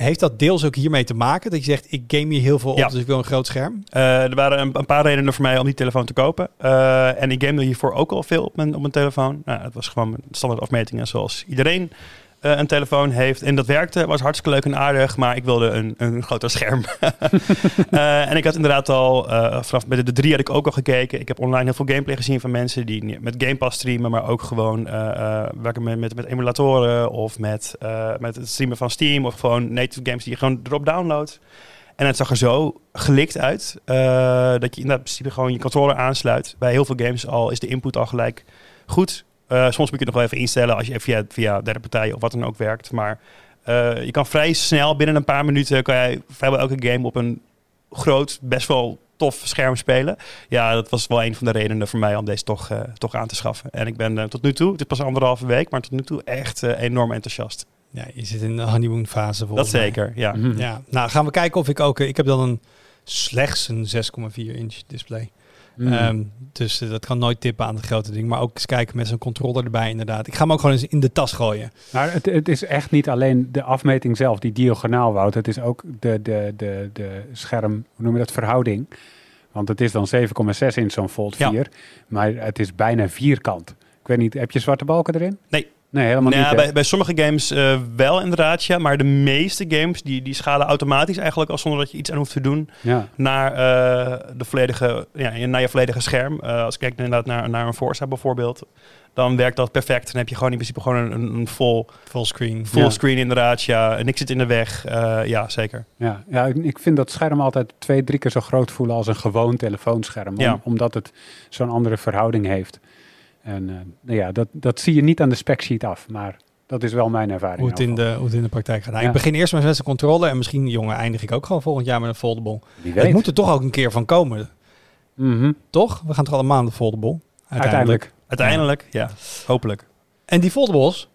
Heeft dat deels ook hiermee te maken? Dat je zegt, ik game hier heel veel op, Ja. dus ik wil een groot scherm. Eh, er waren een, een paar redenen voor mij om die telefoon te kopen. Eh, en ik gamede hiervoor ook al veel op mijn, op mijn telefoon. Nou, het was gewoon mijn standaard afmetingen zoals iedereen eh, een telefoon heeft. En dat werkte, was hartstikke leuk en aardig, maar ik wilde een, een groter scherm. Eh, en ik had inderdaad al, eh, vanaf bij de, drie had ik ook al gekeken. Ik heb online heel veel gameplay gezien van mensen die met Game Pass streamen, maar ook gewoon werken met, met, met emulatoren of met, met het streamen van Steam of gewoon native games die je gewoon erop downloadt. En het zag er zo gelikt uit dat je in principe gewoon je controller aansluit. Bij heel veel games al is de input al gelijk goed. Eh, soms moet je het nog wel even instellen als je via, via derde partijen of wat dan ook werkt. Maar Eh, je kan vrij snel, binnen een paar minuten, kan jij vrijwel elke game op een groot, best wel tof scherm spelen. Ja, dat was wel een van de redenen voor mij om deze toch, eh, toch aan te schaffen. En ik ben tot nu toe, het is pas anderhalve week, maar tot nu toe echt enorm enthousiast. Ja, je zit in de honeymoon fase Dat volgens mij. zeker, ja. Ja, nou gaan we kijken of ik ook... Ik heb dan een slechts een 6,4 inch display. Mm. Ehm, dus eh, dat kan nooit tippen aan het grote ding. Maar ook eens kijken met zo'n controller erbij inderdaad. Ik ga hem ook gewoon eens in de tas gooien. Maar het, het is echt niet alleen de afmeting zelf, die diagonaal Wout. Het is ook de, de, de, de scherm, hoe noem je dat, verhouding. Want het is dan 7,6 in zo'n Fold Ja. 4. Maar het is bijna vierkant. Ik weet niet, heb je zwarte balken erin? Nee. Nee, helemaal Nou ja, niet. bij, bij sommige games eh, wel inderdaad, ja. Maar de meeste games die, die schalen automatisch eigenlijk al zonder dat je iets aan hoeft te doen Ja. naar, eh, de volledige, ja, naar je volledige scherm. Eh, als ik kijk inderdaad naar, naar een Forza bijvoorbeeld, dan werkt dat perfect. Dan heb je gewoon in principe gewoon een, een vol, Fullscreen. fullscreen inderdaad, ja. Niks zit in de weg, Eh, ja zeker. Ja, ja, ik- ik vind dat scherm altijd twee, drie keer zo groot voelen als een gewoon telefoonscherm. Om- Ja. Omdat het zo'n andere verhouding heeft. En eh, nou ja, dat, dat zie je niet aan de specsheet af. Maar dat is wel mijn ervaring. Hoe het, in de, hoe het in de praktijk gaat. Nou, Ja. Ik begin eerst maar met een controller. En misschien, jongen, eindig ik ook gewoon volgend jaar met een foldable. Weet. moet er toch ook een keer van komen. Mhm. Toch? We gaan toch allemaal aan de foldable? Uiteindelijk. Uiteindelijk, ja, hopelijk. En die foldables,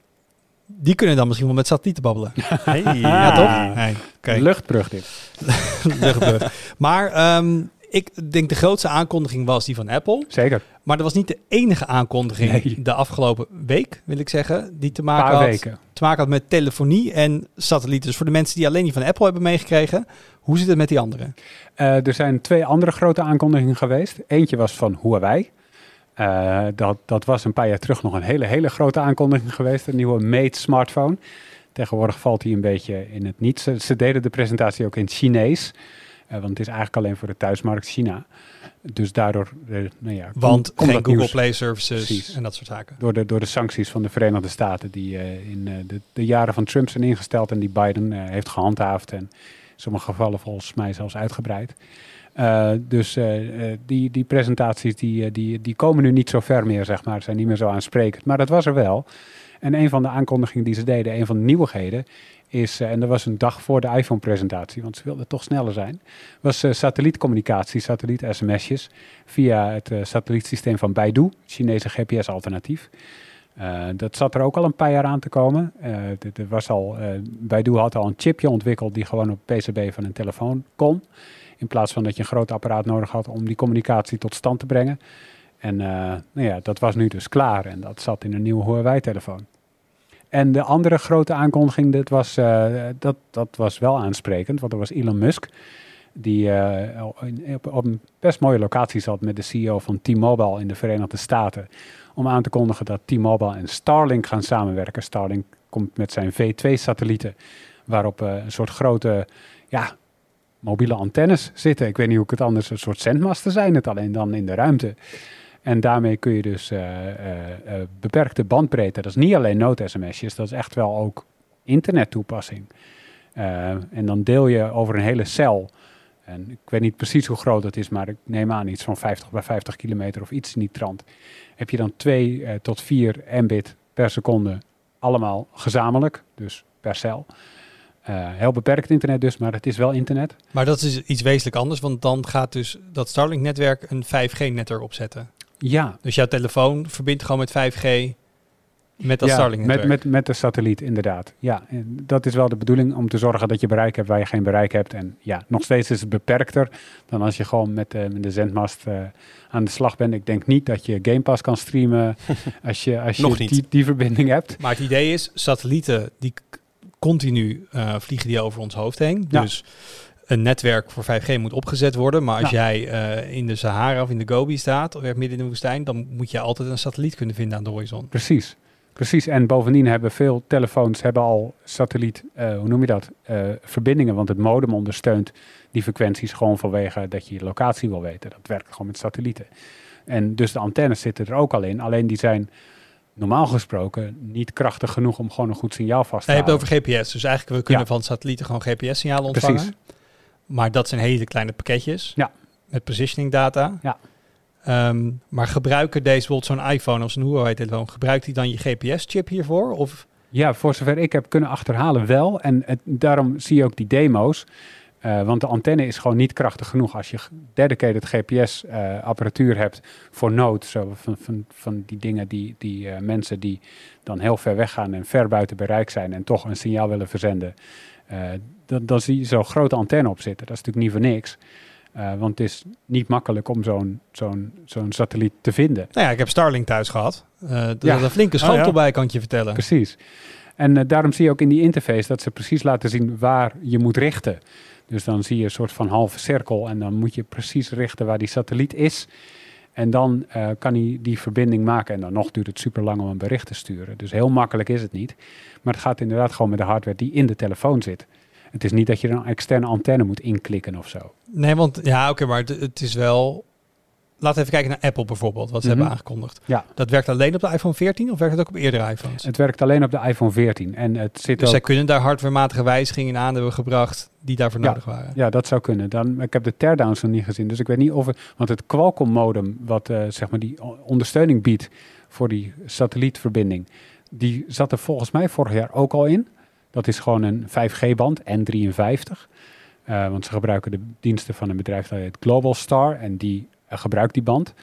die kunnen dan misschien wel met satellieten babbelen. Hey, Ja, toch? Nee, oké. Luchtbrug dit. Luchtbrug. Maar ehm, ik denk de grootste aankondiging was die van Apple. Zeker. Maar dat was niet de enige aankondiging Nee. de afgelopen week, wil ik zeggen. Die te maken, paar had, weken. te maken had met telefonie en satellieten. Dus voor de mensen die alleen die van Apple hebben meegekregen, hoe zit het met die anderen? Eh, er zijn twee andere grote aankondigingen geweest. Eentje was van Huawei. Eh, dat, dat was een paar jaar terug nog een hele, hele grote aankondiging geweest. Een nieuwe Mate smartphone. Tegenwoordig valt hij een beetje in het niet. Ze, ze deden de presentatie ook in het Chinees. Eh, want het is eigenlijk alleen voor de thuismarkt China. Dus daardoor, eh, nou ja, Want geen Google nieuws Play Services Precies. en dat soort zaken. door de, door de sancties van de Verenigde Staten die eh, in de, de jaren van Trump zijn ingesteld en die Biden heeft gehandhaafd en in sommige gevallen volgens mij zelfs uitgebreid. Dus die, die presentaties die, die, die komen nu niet zo ver meer, zeg maar, zijn niet meer zo aansprekend. Maar dat was er wel. En een van de aankondigingen die ze deden, een van de nieuwigheden, is, eh, en dat was een dag voor de iPhone-presentatie, want ze wilden toch sneller zijn, was eh, satellietcommunicatie, satelliet-sms'jes, via het eh, satellietsysteem van Baidu, Chinese GPS-alternatief. Dat zat er ook al een paar jaar aan te komen. Er was al, eh, Baidu had al een chipje ontwikkeld die gewoon op PCB van een telefoon kon. In plaats van dat je een groot apparaat nodig had om die communicatie tot stand te brengen. En nou ja, dat was nu dus klaar en dat zat in een nieuwe Huawei-telefoon. En de andere grote aankondiging, dat was, eh, dat, dat was wel aansprekend, want dat was Elon Musk. Die eh, op, op een best mooie locatie zat met de CEO van T-Mobile in de Verenigde Staten. Om aan te kondigen dat T-Mobile en Starlink gaan samenwerken. Starlink komt met zijn V2-satellieten, waarop eh, een soort grote ja, mobiele antennes zitten. Ik weet niet hoe ik het anders, een soort zendmasten zijn het alleen dan in de ruimte. En daarmee kun je dus eh, eh, eh, beperkte bandbreedte, dat is niet alleen nood-sms'jes, dat is echt wel ook internettoepassing. En dan deel je over een hele cel. En ik weet niet precies hoe groot het is, maar ik neem aan iets van 50 bij 50 kilometer of iets in die trant. Heb je dan 2 eh, tot 4 mbit per seconde, allemaal gezamenlijk, dus per cel. Heel beperkt internet dus, maar het is wel internet. Maar dat is iets wezenlijk anders, want dan gaat dus dat Starlink-netwerk een 5G-net erop zetten. Ja, Dus jouw telefoon verbindt gewoon met 5G met dat ja, met, met, met de satelliet, inderdaad. Ja, en dat is wel de bedoeling om te zorgen dat je bereik hebt waar je geen bereik hebt. En ja, nog steeds is het beperkter dan als je gewoon met, eh, met de zendmast eh, aan de slag bent. Ik denk niet dat je Game Pass kan streamen als je, als je Nog niet. Die, die verbinding hebt. Maar het idee is, satellieten die continu eh, vliegen die over ons hoofd heen. Ja. Een netwerk voor 5G moet opgezet worden. Maar als jij eh, in de Sahara of in de Gobi staat, of midden in de woestijn, dan moet je altijd een satelliet kunnen vinden aan de horizon. Precies. Precies, en bovendien hebben veel telefoons hebben al satelliet, eh, hoe noem je dat, eh, verbindingen. Want het modem ondersteunt die frequenties gewoon vanwege dat je je locatie wil weten. Dat werkt gewoon met satellieten. En dus de antennes zitten er ook al in. Alleen die zijn normaal gesproken niet krachtig genoeg om gewoon een goed signaal vast te Nee, je hebt houden. over GPS. Dus eigenlijk, we kunnen Ja. van satellieten gewoon GPS-signalen ontvangen. Precies. Maar dat zijn hele kleine pakketjes. Ja. Met positioning data. Ja. Ehm, maar gebruiken deze bijvoorbeeld zo'n iPhone of zo'n Huawei-telefoon, gebruikt die dan je GPS-chip hiervoor? Of Ja, voor zover ik heb kunnen achterhalen wel. En het, daarom zie je ook die demo's. Uh, want de antenne is gewoon niet krachtig genoeg. Als je dedicated GPS-apparatuur uh, hebt voor nood, zo van, van, van die dingen die, die uh, mensen die dan heel ver weggaan en ver buiten bereik zijn en toch een signaal willen verzenden, dan, dan zie je zo'n grote antenne op zitten. Dat is natuurlijk niet voor niks. want het is niet makkelijk om zo'n zo'n zo'n satelliet te vinden. Nou ja, ik heb Starlink thuis gehad. er ja. een flinke schotel oh, ja. bij, kan ik je vertellen. Precies. En daarom zie je ook in die interface dat ze precies laten zien waar je moet richten. Dus dan zie je een soort van halve cirkel en dan moet je precies richten waar die satelliet is. En dan uh, kan hij die verbinding maken. En dan nog duurt het super lang om een bericht te sturen. Dus heel makkelijk is het niet. Maar het gaat inderdaad gewoon met de hardware die in de telefoon zit. Het is niet dat je een externe antenne moet inklikken of zo. Nee, want ja, oké, maar het is wel Laten we even kijken naar Apple bijvoorbeeld, wat ze hebben mhm. aangekondigd. Ja. Dat werkt alleen op de iPhone 14 of werkt het ook op eerdere iPhones? Het werkt alleen op de iPhone 14. En het zit dus ook... zij kunnen daar hardwarematige wijzigingen aan hebben gebracht die daarvoor ja, nodig waren? Ja, dat zou kunnen. Dan, ik heb de teardowns nog niet gezien, dus ik weet niet of het... Want het Qualcomm modem, wat uh, zeg maar die ondersteuning biedt voor die satellietverbinding, die zat er volgens mij vorig jaar ook al in. Dat is gewoon een 5G-band, N53. Uh, want ze gebruiken de diensten van een bedrijf dat heet Global Star. En die gebruikt die band.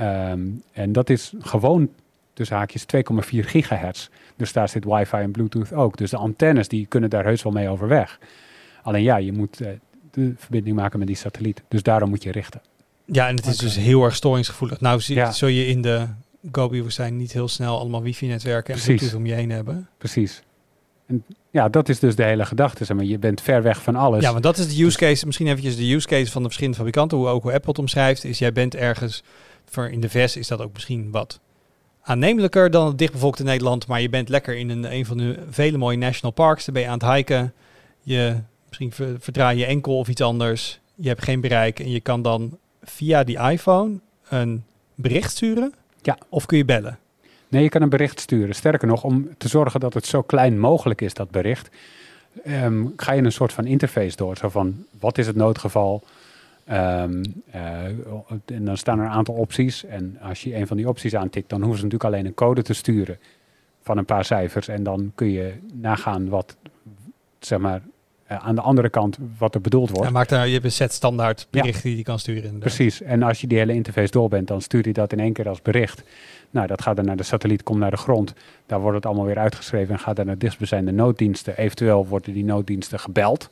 Um, en dat is gewoon tussen haakjes 2,4 gigahertz. Dus daar zit wifi en bluetooth ook. Dus de antennes die kunnen daar heus wel mee overweg. Alleen ja, je moet uh, de verbinding maken met die satelliet. Dus daarom moet je richten. Ja, en het is dus heel erg storingsgevoelig. Nou zie, ja. zul je in de Gobi-woestijn niet heel snel allemaal wifi-netwerken en bluetooth om je heen hebben. Precies. En ja, dat is dus de hele gedachte. Zeg maar. Je bent ver weg van alles. Ja, want dat is de use case. Misschien eventjes de use case van de verschillende fabrikanten. Hoe ook hoe Apple het omschrijft. Is jij bent ergens... Voor in de VS is dat ook misschien wat aannemelijker dan het dichtbevolkte Nederland. Maar je bent lekker in een, een van de vele mooie national parks. Daar ben je aan het hiken. Je, misschien verdraai je enkel of iets anders. Je hebt geen bereik. En je kan dan via die iPhone een bericht sturen. Ja. Of kun je bellen. Nee, je kan een bericht sturen. Sterker nog, om te zorgen dat het zo klein mogelijk is, dat bericht, um, ga je een soort van interface door. Zo van, wat is het noodgeval? Um, uh, en dan staan er een aantal opties. En als je een van die opties aantikt, dan hoeven ze natuurlijk alleen een code te sturen van een paar cijfers. En dan kun je nagaan wat, zeg maar, uh, aan de andere kant wat er bedoeld wordt. Maakt daar, je hebt een set standaard berichten ja. die je kan sturen. Inderdaad. Precies. En als je die hele interface door bent, dan stuurt hij dat in één keer als bericht. Nou, dat gaat dan naar de satelliet, komt naar de grond. Daar wordt het allemaal weer uitgeschreven en gaat dan naar dichtstbijzijnde nooddiensten. Eventueel worden die nooddiensten gebeld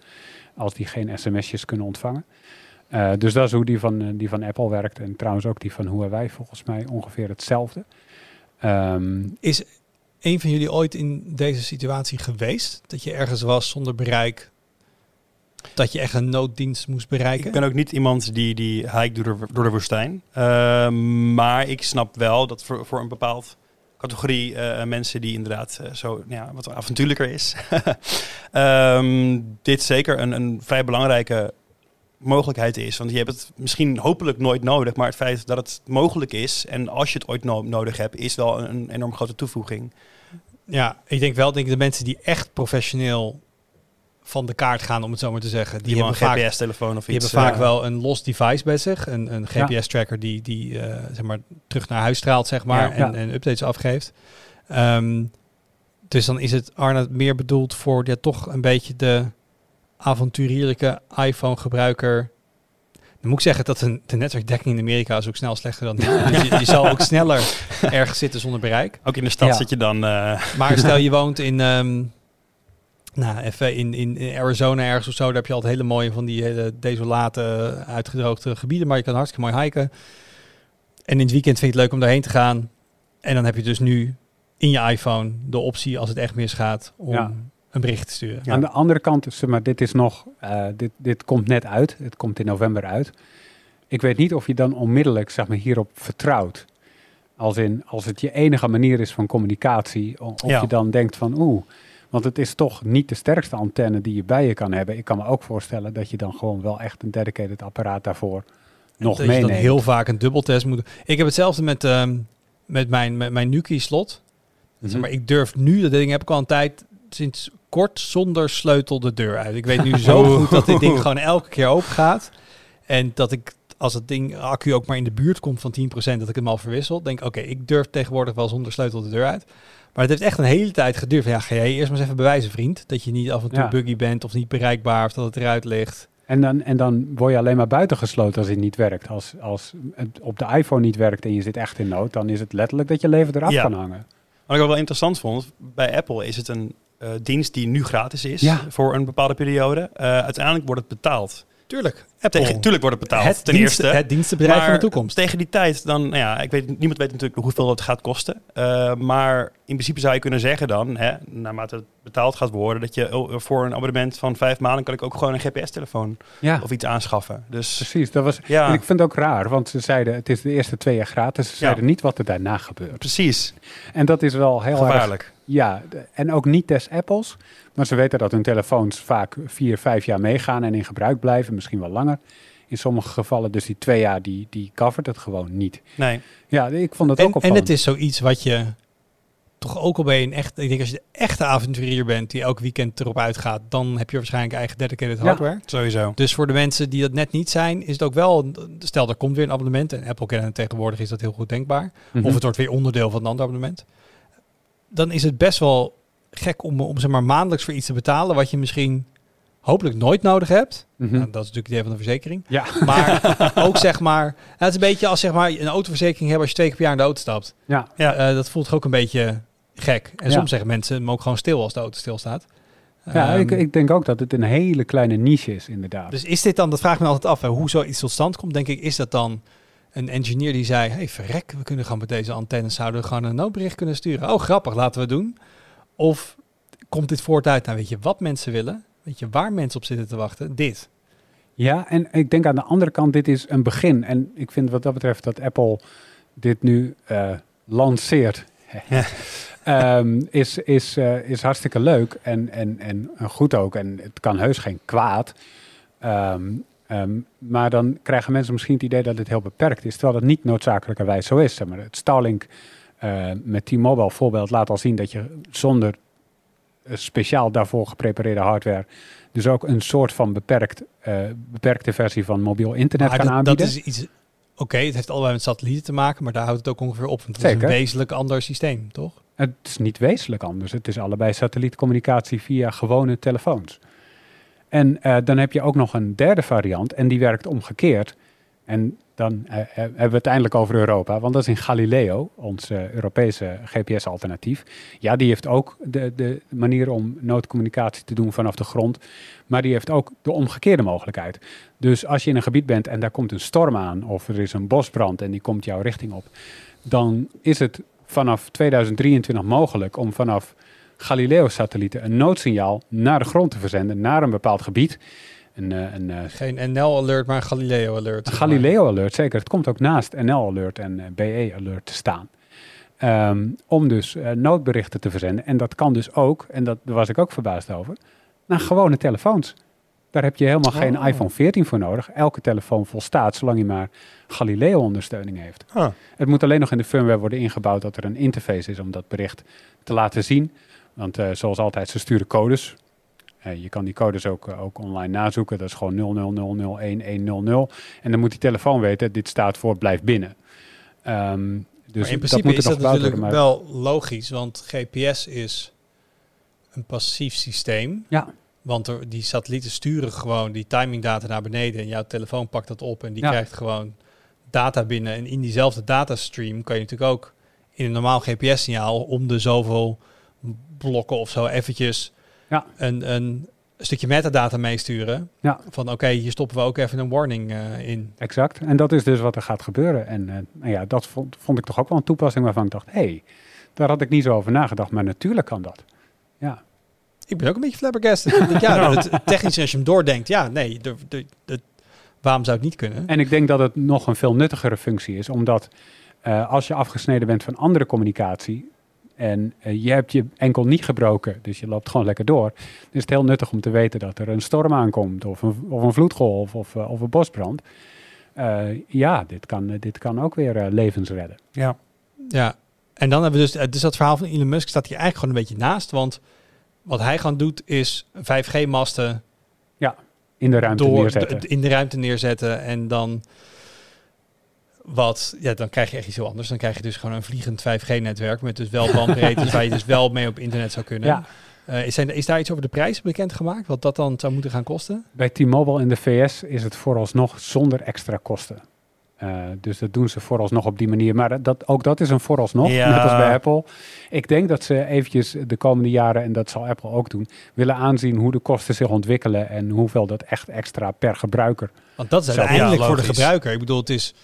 als die geen sms'jes kunnen ontvangen. Uh, dus dat is hoe die van, uh, die van Apple werkt. En trouwens ook die van Huawei volgens mij ongeveer hetzelfde. Um, is een van jullie ooit in deze situatie geweest? Dat je ergens was zonder bereik, dat je echt een nooddienst moest bereiken? Ik ben ook niet iemand die, die hike door de, door de woestijn. Uh, maar ik snap wel dat voor, voor een bepaald categorie uh, mensen die inderdaad uh, zo ja, wat avontuurlijker is. um, dit zeker een, een vrij belangrijke mogelijkheid is. Want je hebt het misschien hopelijk nooit nodig, maar het feit dat het mogelijk is en als je het ooit no nodig hebt, is wel een, een enorm grote toevoeging. Ja, ik denk wel, denk de mensen die echt professioneel van de kaart gaan, om het zo maar te zeggen. Die, die hebben een GPS-telefoon of die iets. Die hebben vaak wel een los device bij zich. Een, een GPS-tracker die, die uh, zeg maar, terug naar huis straalt, zeg maar. Ja, en, en, updates afgeeft. Um, dus dan is het Arne meer bedoeld voor ja, toch een beetje de avonturierlijke iPhone-gebruiker. Dan moet ik zeggen dat de, de netwerkdekking in Amerika is ook snel slechter dan dus je, je, zal ook sneller ergens zitten zonder bereik. Ook in de stad zit je dan... Uh... Maar stel je woont in... Um, nou, even in, in, Arizona ergens of zo, daar heb je altijd hele mooie van die hele desolate, uitgedroogde gebieden. Maar je kan hartstikke mooi hiken. En in het weekend vind je het leuk om daarheen te gaan. En dan heb je dus nu in je iPhone de optie, als het echt misgaat, om ja. een bericht te sturen. Ja. Aan de andere kant, zeg maar, dit is nog, uh, dit, dit komt net uit. Het komt in november uit. Ik weet niet of je dan onmiddellijk, zeg maar, hierop vertrouwt. Als in, als het je enige manier is van communicatie, of ja. je dan denkt van, oeh, want het is toch niet de sterkste antenne die je bij je kan hebben. Ik kan me ook voorstellen dat je dan gewoon wel echt een dedicated apparaat daarvoor nog dat meeneemt. Dat je dan heel vaak een dubbeltest moet Ik heb hetzelfde met, um, met mijn, met mijn Nuki-slot. Mm -hmm. maar ik durf nu, dat ding heb ik al een tijd sinds kort zonder sleutel de deur uit. Ik weet nu zo goed dat dit ding gewoon elke keer open gaat. En dat ik als het ding accu ook maar in de buurt komt van 10%, dat ik hem al verwissel. Denk oké, ik durf tegenwoordig wel zonder sleutel de deur uit. Maar het heeft echt een hele tijd geduurd. Van, ja, ga jij eerst maar eens even bewijzen, vriend. Dat je niet af en toe Ja. buggy bent of niet bereikbaar of dat het eruit ligt. En dan, en dan word je alleen maar buitengesloten als het niet werkt. Als, als het op de iPhone niet werkt en je zit echt in nood, dan is het letterlijk dat je leven eraf Ja. kan hangen. Wat ik ook wel interessant vond, bij Apple is het een eh, dienst die nu gratis is Ja. voor een bepaalde periode. Eh, uiteindelijk wordt het betaald. Tuurlijk, Apple. Tegen, tuurlijk wordt het betaald, het, ten diensten- eerste. het dienstenbedrijf van de toekomst. Tegen die tijd, dan, nou ja, ik weet, niemand weet natuurlijk hoeveel het gaat kosten. Eh, maar in principe zou je kunnen zeggen dan, hè, naarmate het betaald gaat worden, dat je oh, voor een abonnement van vijf maanden kan ik ook gewoon een GPS-telefoon Ja, of iets aanschaffen. Dus precies. Dat was, ja, En ik vind het ook raar, want ze zeiden het is de eerste twee jaar gratis. Ze Ja. zeiden niet wat er daarna gebeurt. precies. En dat is wel heel erg Gevaarlijk. Ja, en ook niet des Apples. Maar ze weten dat hun telefoons vaak vier, vijf jaar meegaan en in gebruik blijven, misschien wel langer. In sommige gevallen, dus die twee jaar, die, die covert het gewoon niet. Nee. Ja, ik vond het En, ook en opvallend. het is zoiets wat je toch ook al bij een echt... Ik denk als je de echte avonturier bent die elk weekend erop uitgaat, dan heb je waarschijnlijk eigen dedicated Ja. hardware. Sowieso. Dus voor de mensen die dat net niet zijn, is het ook wel... Stel, er komt weer een abonnement. En Apple kennen tegenwoordig is dat heel goed denkbaar. Mhm. Of het wordt weer onderdeel van een ander abonnement. Dan is het best wel gek om, om zeg maar, maandelijks voor iets te betalen wat je misschien hopelijk nooit nodig hebt. Mhm. Nou, dat is natuurlijk het idee van de verzekering. Ja, Maar ook zeg maar, nou, het is een beetje als zeg maar een autoverzekering hebben als je twee keer per jaar in de auto stapt. ja. Ja. Eh, dat voelt toch ook een beetje gek. En Ja. soms zeggen mensen hem ook gewoon stil als de auto stilstaat. ja Ehm, ik, ik denk ook dat het een hele kleine niche is, inderdaad. Dus is dit dan, dat vraag ik me altijd af, hè, hoe zoiets tot stand komt, denk ik, is dat dan een engineer die zei, hey verrek, we kunnen gewoon met deze antennes zouden we gewoon een noodbericht kunnen sturen. Oh grappig, laten we doen. Of komt dit voort uit, nou weet je wat mensen willen, weet je waar mensen op zitten te wachten, dit. Ja, en ik denk aan de andere kant, dit is een begin. En ik vind wat dat betreft dat Apple dit nu eh, lanceert. Ehm, is, is, eh, is hartstikke leuk en, en, en goed ook. En het kan heus geen kwaad. Ehm, ehm, maar dan krijgen mensen misschien het idee dat het heel beperkt is, terwijl dat niet noodzakelijkerwijs zo is. Zeg maar. Het Starlink eh, met T-Mobile voorbeeld laat al zien dat je zonder eh, speciaal daarvoor geprepareerde hardware dus ook een soort van beperkt, eh, beperkte versie van mobiel internet Maar kan dat, aanbieden. dat is iets, oké, het heeft allebei met satellieten te maken, maar daar houdt het ook ongeveer op. Want het is een wezenlijk ander systeem, toch? Het is niet wezenlijk anders. Het is allebei satellietcommunicatie via gewone telefoons. En eh, dan heb je ook nog een derde variant en die werkt omgekeerd. En dan eh, eh, hebben we het eindelijk over Europa, want dat is in Galileo, ons Europese GPS-alternatief. Ja, die heeft ook de, de manier om noodcommunicatie te doen vanaf de grond, maar die heeft ook de omgekeerde mogelijkheid. Dus als je in een gebied bent en daar komt een storm aan, of er is een bosbrand en die komt jouw richting op, dan is het vanaf 2023 mogelijk om vanaf Galileo-satellieten een noodsignaal naar de grond te verzenden, naar een bepaald gebied. Een, eh, een, eh, Geen NL-alert, maar een Galileo-alert. Galileo-alert, zeker. Het komt ook naast NL-alert en eh, BE-alert te staan. Ehm, om dus noodberichten te verzenden. En dat kan dus ook, en dat, daar was ik ook verbaasd over, naar gewone telefoons. Daar heb je helemaal geen Oh. iPhone 14 voor nodig. Elke telefoon volstaat, zolang je maar Galileo-ondersteuning heeft. Ah, Het moet alleen nog in de firmware worden ingebouwd dat er een interface is om dat bericht te laten zien. Want eh, zoals altijd, ze sturen codes. Eh, je kan die codes ook, eh, ook online nazoeken. Dat is gewoon 00001100. En dan moet die telefoon weten, dit staat voor blijf binnen. Ehm, dus maar in dat principe moet er is dat natuurlijk. Maar wel logisch, want GPS is een passief systeem. Ja. Want er, die satellieten sturen gewoon die timingdata naar beneden en jouw telefoon pakt dat op en die Ja. krijgt gewoon data binnen. En in diezelfde datastream kan je natuurlijk ook in een normaal GPS-signaal om de zoveel blokken of zo eventjes Ja. een, een stukje metadata meesturen. Ja. Van oké, hier stoppen we ook even een warning eh, in. exact. En dat is dus wat er gaat gebeuren. En eh, nou ja, dat vond, vond ik toch ook wel een toepassing waarvan ik dacht, hé, hey, daar had ik niet zo over nagedacht. Maar natuurlijk kan dat. Ja, Ik ben ook een beetje flabbergasted. Ja, het technisch als je hem doordenkt, ja, nee, de, de, de- waarom zou het niet kunnen? En ik denk dat het nog een veel nuttigere functie is, omdat eh, als je afgesneden bent van andere communicatie en eh, je hebt je enkel niet gebroken, dus je loopt gewoon lekker door, is het heel nuttig om te weten dat er een storm aankomt of een, of een vloedgolf of, eh, of een bosbrand. Eh, ja, dit kan, dit kan ook weer levens redden. ja. Ja, en dan hebben we dus, dus dat verhaal van Elon Musk staat hier eigenlijk gewoon een beetje naast, want wat hij gewoon doet is 5G-masten In de ruimte door neerzetten. in de ruimte neerzetten en dan Wat, ja, dan krijg je echt iets heel anders. Dan krijg je dus gewoon een vliegend 5G-netwerk met dus wel bandbreedtes waar je dus wel mee op internet zou kunnen. Ja, Eh, is, zijn, is daar iets over de prijs bekendgemaakt? Wat dat dan zou moeten gaan kosten? bij T-Mobile in de VS is het vooralsnog zonder extra kosten. Eh, dus dat doen ze vooralsnog op die manier. Maar dat, ook dat is een vooralsnog, Ja. net als bij Apple. Ik denk dat ze eventjes de komende jaren, en dat zal Apple ook doen, willen aanzien hoe de kosten zich ontwikkelen en hoeveel dat echt extra per gebruiker. Want dat is uiteindelijk voor de gebruiker. Ik bedoel, het is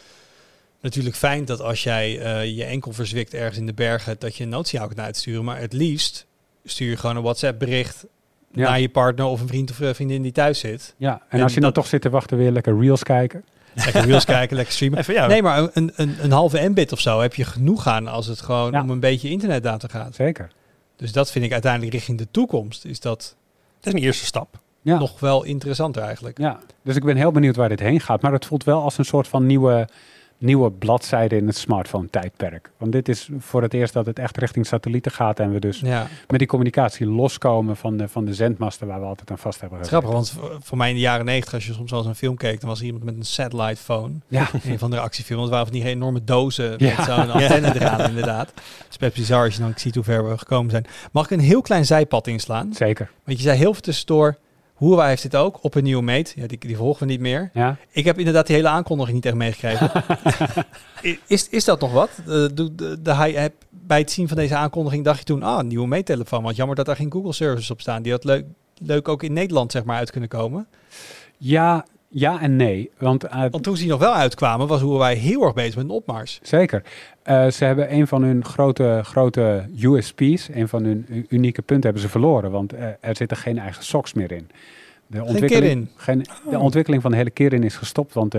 natuurlijk fijn dat als jij eh, je enkel verzwikt ergens in de bergen, dat je een noodsignaal kan uitsturen. Maar het liefst stuur je gewoon een WhatsApp bericht Ja. naar je partner of een vriend of eh, vriendin die thuis zit. Ja, en, En als je dan dat- toch zit te wachten, weer lekker reels kijken. Lekker reels kijken, lekker streamen. Even, ja, Nee, maar een, een, een halve mbit of zo heb je genoeg aan als het gewoon Ja. om een beetje internetdata gaat. Zeker. Dus dat vind ik uiteindelijk richting de toekomst. Is dat het is een eerste stap. Ja. nog wel interessanter eigenlijk. Ja, dus ik ben heel benieuwd waar dit heen gaat. Maar het voelt wel als een soort van nieuwe, nieuwe bladzijde in het smartphone-tijdperk. Want dit is voor het eerst dat het echt richting satellieten gaat. En we dus Ja, met die communicatie loskomen van de, van de zendmasten waar we altijd aan vast hebben grappig, want voor- mij in de jaren negentig, als je soms wel eens een film keek, dan was er iemand met een satellite phone. Ja, Een van de actiefilms. Het waren van die enorme dozen Ja. met zo'n antenne eraan inderdaad. Het is best bizar als je dan ziet hoe ver we gekomen zijn. Mag ik een heel klein zijpad inslaan? zeker. Want je zei heel veel tussendoor, Huawei heeft dit ook op een nieuwe meet. Ja, die, die volgen we niet meer. Ja, Ik heb inderdaad die hele aankondiging niet echt meegekregen. Is, is dat nog wat? De, de, de, de high app, bij het zien van deze aankondiging dacht je toen, ah, een nieuwe meettelefoon. Wat jammer dat daar geen Google services op staan. Die had leuk, leuk ook in Nederland zeg maar uit kunnen komen. ja, ja en nee. Want, eh, Want toen ze nog wel uitkwamen, was Huawei heel erg bezig met een opmars. Zeker. Eh, ze hebben een van hun grote, grote USP's, een van hun unieke punten, hebben ze verloren. Want eh, er zitten geen eigen socks meer in. De Kirin? Geen, de ontwikkeling van de hele Kirin is gestopt, want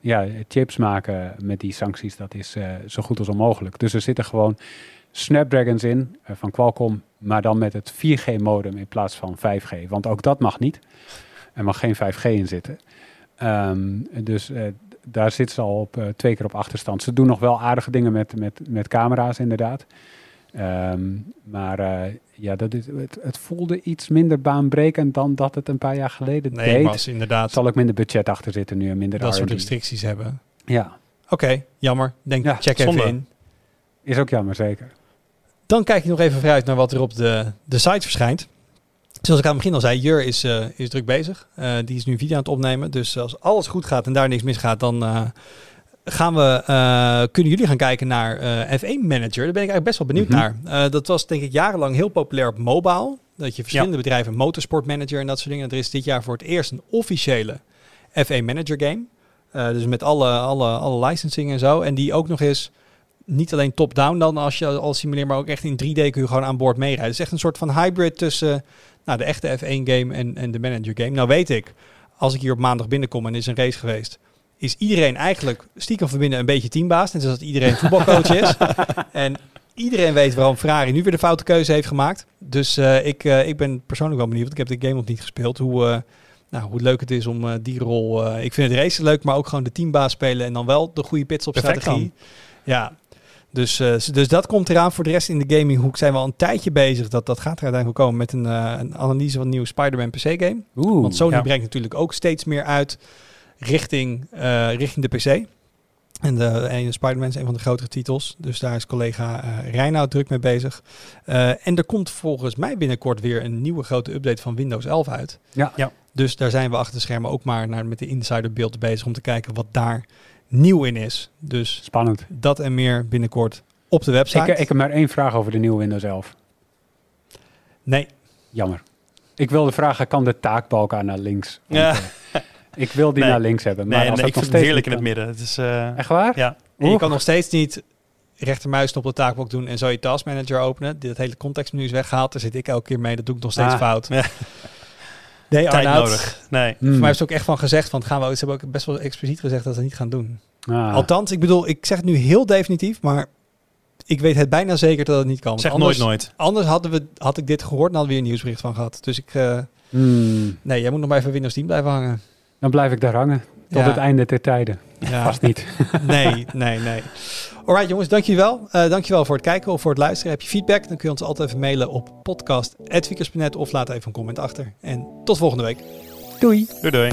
ja, chips maken met die sancties, dat is zo goed als onmogelijk. Dus er zitten gewoon Snapdragons in van Qualcomm, maar dan met het 4G-modem in plaats van 5G. Want ook dat mag niet. Er mag geen 5G in zitten. Ehm, dus eh, daar zitten ze al op eh, twee keer op achterstand. Ze doen nog wel aardige dingen met, met, met camera's, inderdaad. Ehm, maar eh, ja, dat is, het, het voelde iets minder baanbrekend dan dat het een paar jaar geleden Nee, deed. ze inderdaad Zal ook minder budget achter zitten nu en minder dat soort restricties hebben. Ja, Oké, jammer. Denk, Ja, check zonde. even in. is ook jammer, zeker. Dan kijk je nog even vooruit naar wat er op de, de site verschijnt. Zoals ik aan het begin al zei, Jur is, eh, is druk bezig. Eh, die is nu video aan het opnemen. Dus als alles goed gaat en daar niks misgaat, dan eh, gaan we, kunnen jullie gaan kijken naar eh, F1 Manager. Daar ben ik eigenlijk best wel benieuwd Mhm. naar. Dat was denk ik jarenlang heel populair op mobile. Dat je verschillende bedrijven, motorsport manager en dat soort dingen. Er is dit jaar voor het eerst een officiële F1 Manager game. Dus met alle, alle, alle licensing en zo. En die ook nog eens niet alleen top-down dan als je al simuleert, maar ook echt in 3D kun je gewoon aan boord meerijden. Het is echt een soort van hybrid tussen nou, de echte F1-game en, en de manager-game. Nou weet ik, als ik hier op maandag binnenkom en is een race geweest, is iedereen eigenlijk stiekem van binnen een beetje teambaas. Net zoals dat iedereen voetbalcoach is. en iedereen weet waarom Ferrari nu weer de foute keuze heeft gemaakt. Dus eh, ik, eh, ik ben persoonlijk wel benieuwd, want ik heb de game nog niet gespeeld, hoe... eh, nou, hoe leuk het is om die rol. ik vind het racen leuk, maar ook gewoon de teambaas spelen en dan wel de goede pitstop strategie. Ja, dus, eh, dus dat komt eraan. Voor de rest in de gaminghoek zijn we al een tijdje bezig. Dat, dat gaat er uiteindelijk komen met een, eh, een analyse van een nieuwe Spider-Man PC-game. Oeh, Want Sony ja. brengt natuurlijk ook steeds meer uit richting, eh, richting de PC. En de, en de Spider-Man is een van de grotere titels. Dus daar is collega eh Reinoud druk mee bezig. Eh, en er komt volgens mij binnenkort weer een nieuwe grote update van Windows 11 uit. Ja. Ja. Dus daar zijn we achter de schermen ook maar naar, met de insider beeld bezig om te kijken wat daar nieuw in is. Dus spannend. dat en meer binnenkort op de website. Ik, ik heb maar één vraag over de nieuwe Windows 11. nee, Jammer. Ik wilde vragen, kan de taakbalk naar links? Want, Ja. eh, ik wil die Nee. naar links hebben. Maar Nee, als nee, dat ik nog vind het heerlijk in het midden. Het is, eh, Echt waar? ja. En je kan nog steeds niet rechtermuis op de taakblok doen en zo je taskmanager openen. Dit hele contextmenu is weggehaald. Daar zit ik elke keer mee. Dat doe ik nog steeds Ah. fout. Ja. Nee, Tijd Arnoud. nodig. Nee. Hmm. Voor mij is het ook echt van gezegd. Van, gaan we, ze hebben ook best wel expliciet gezegd dat ze het niet gaan doen. Ah. Althans, ik bedoel, ik zeg het nu heel definitief, maar ik weet het bijna zeker dat het niet kan. Want Zeg anders, nooit nooit. Anders hadden we, had ik dit gehoord en hadden we weer een nieuwsbericht van gehad. Dus ik, eh, Hmm. nee, jij moet nog maar even Windows 10 blijven hangen. Dan blijf ik daar hangen. Tot Ja. het einde der tijden. Ja. Vast niet. Nee, nee, nee. Alright jongens, dankjewel. Uh, dankjewel voor het kijken of voor het luisteren. Heb je feedback, dan kun je ons altijd even mailen op podcast.vickers.net of laat even een comment achter. En tot volgende week. Doei. Doei doei.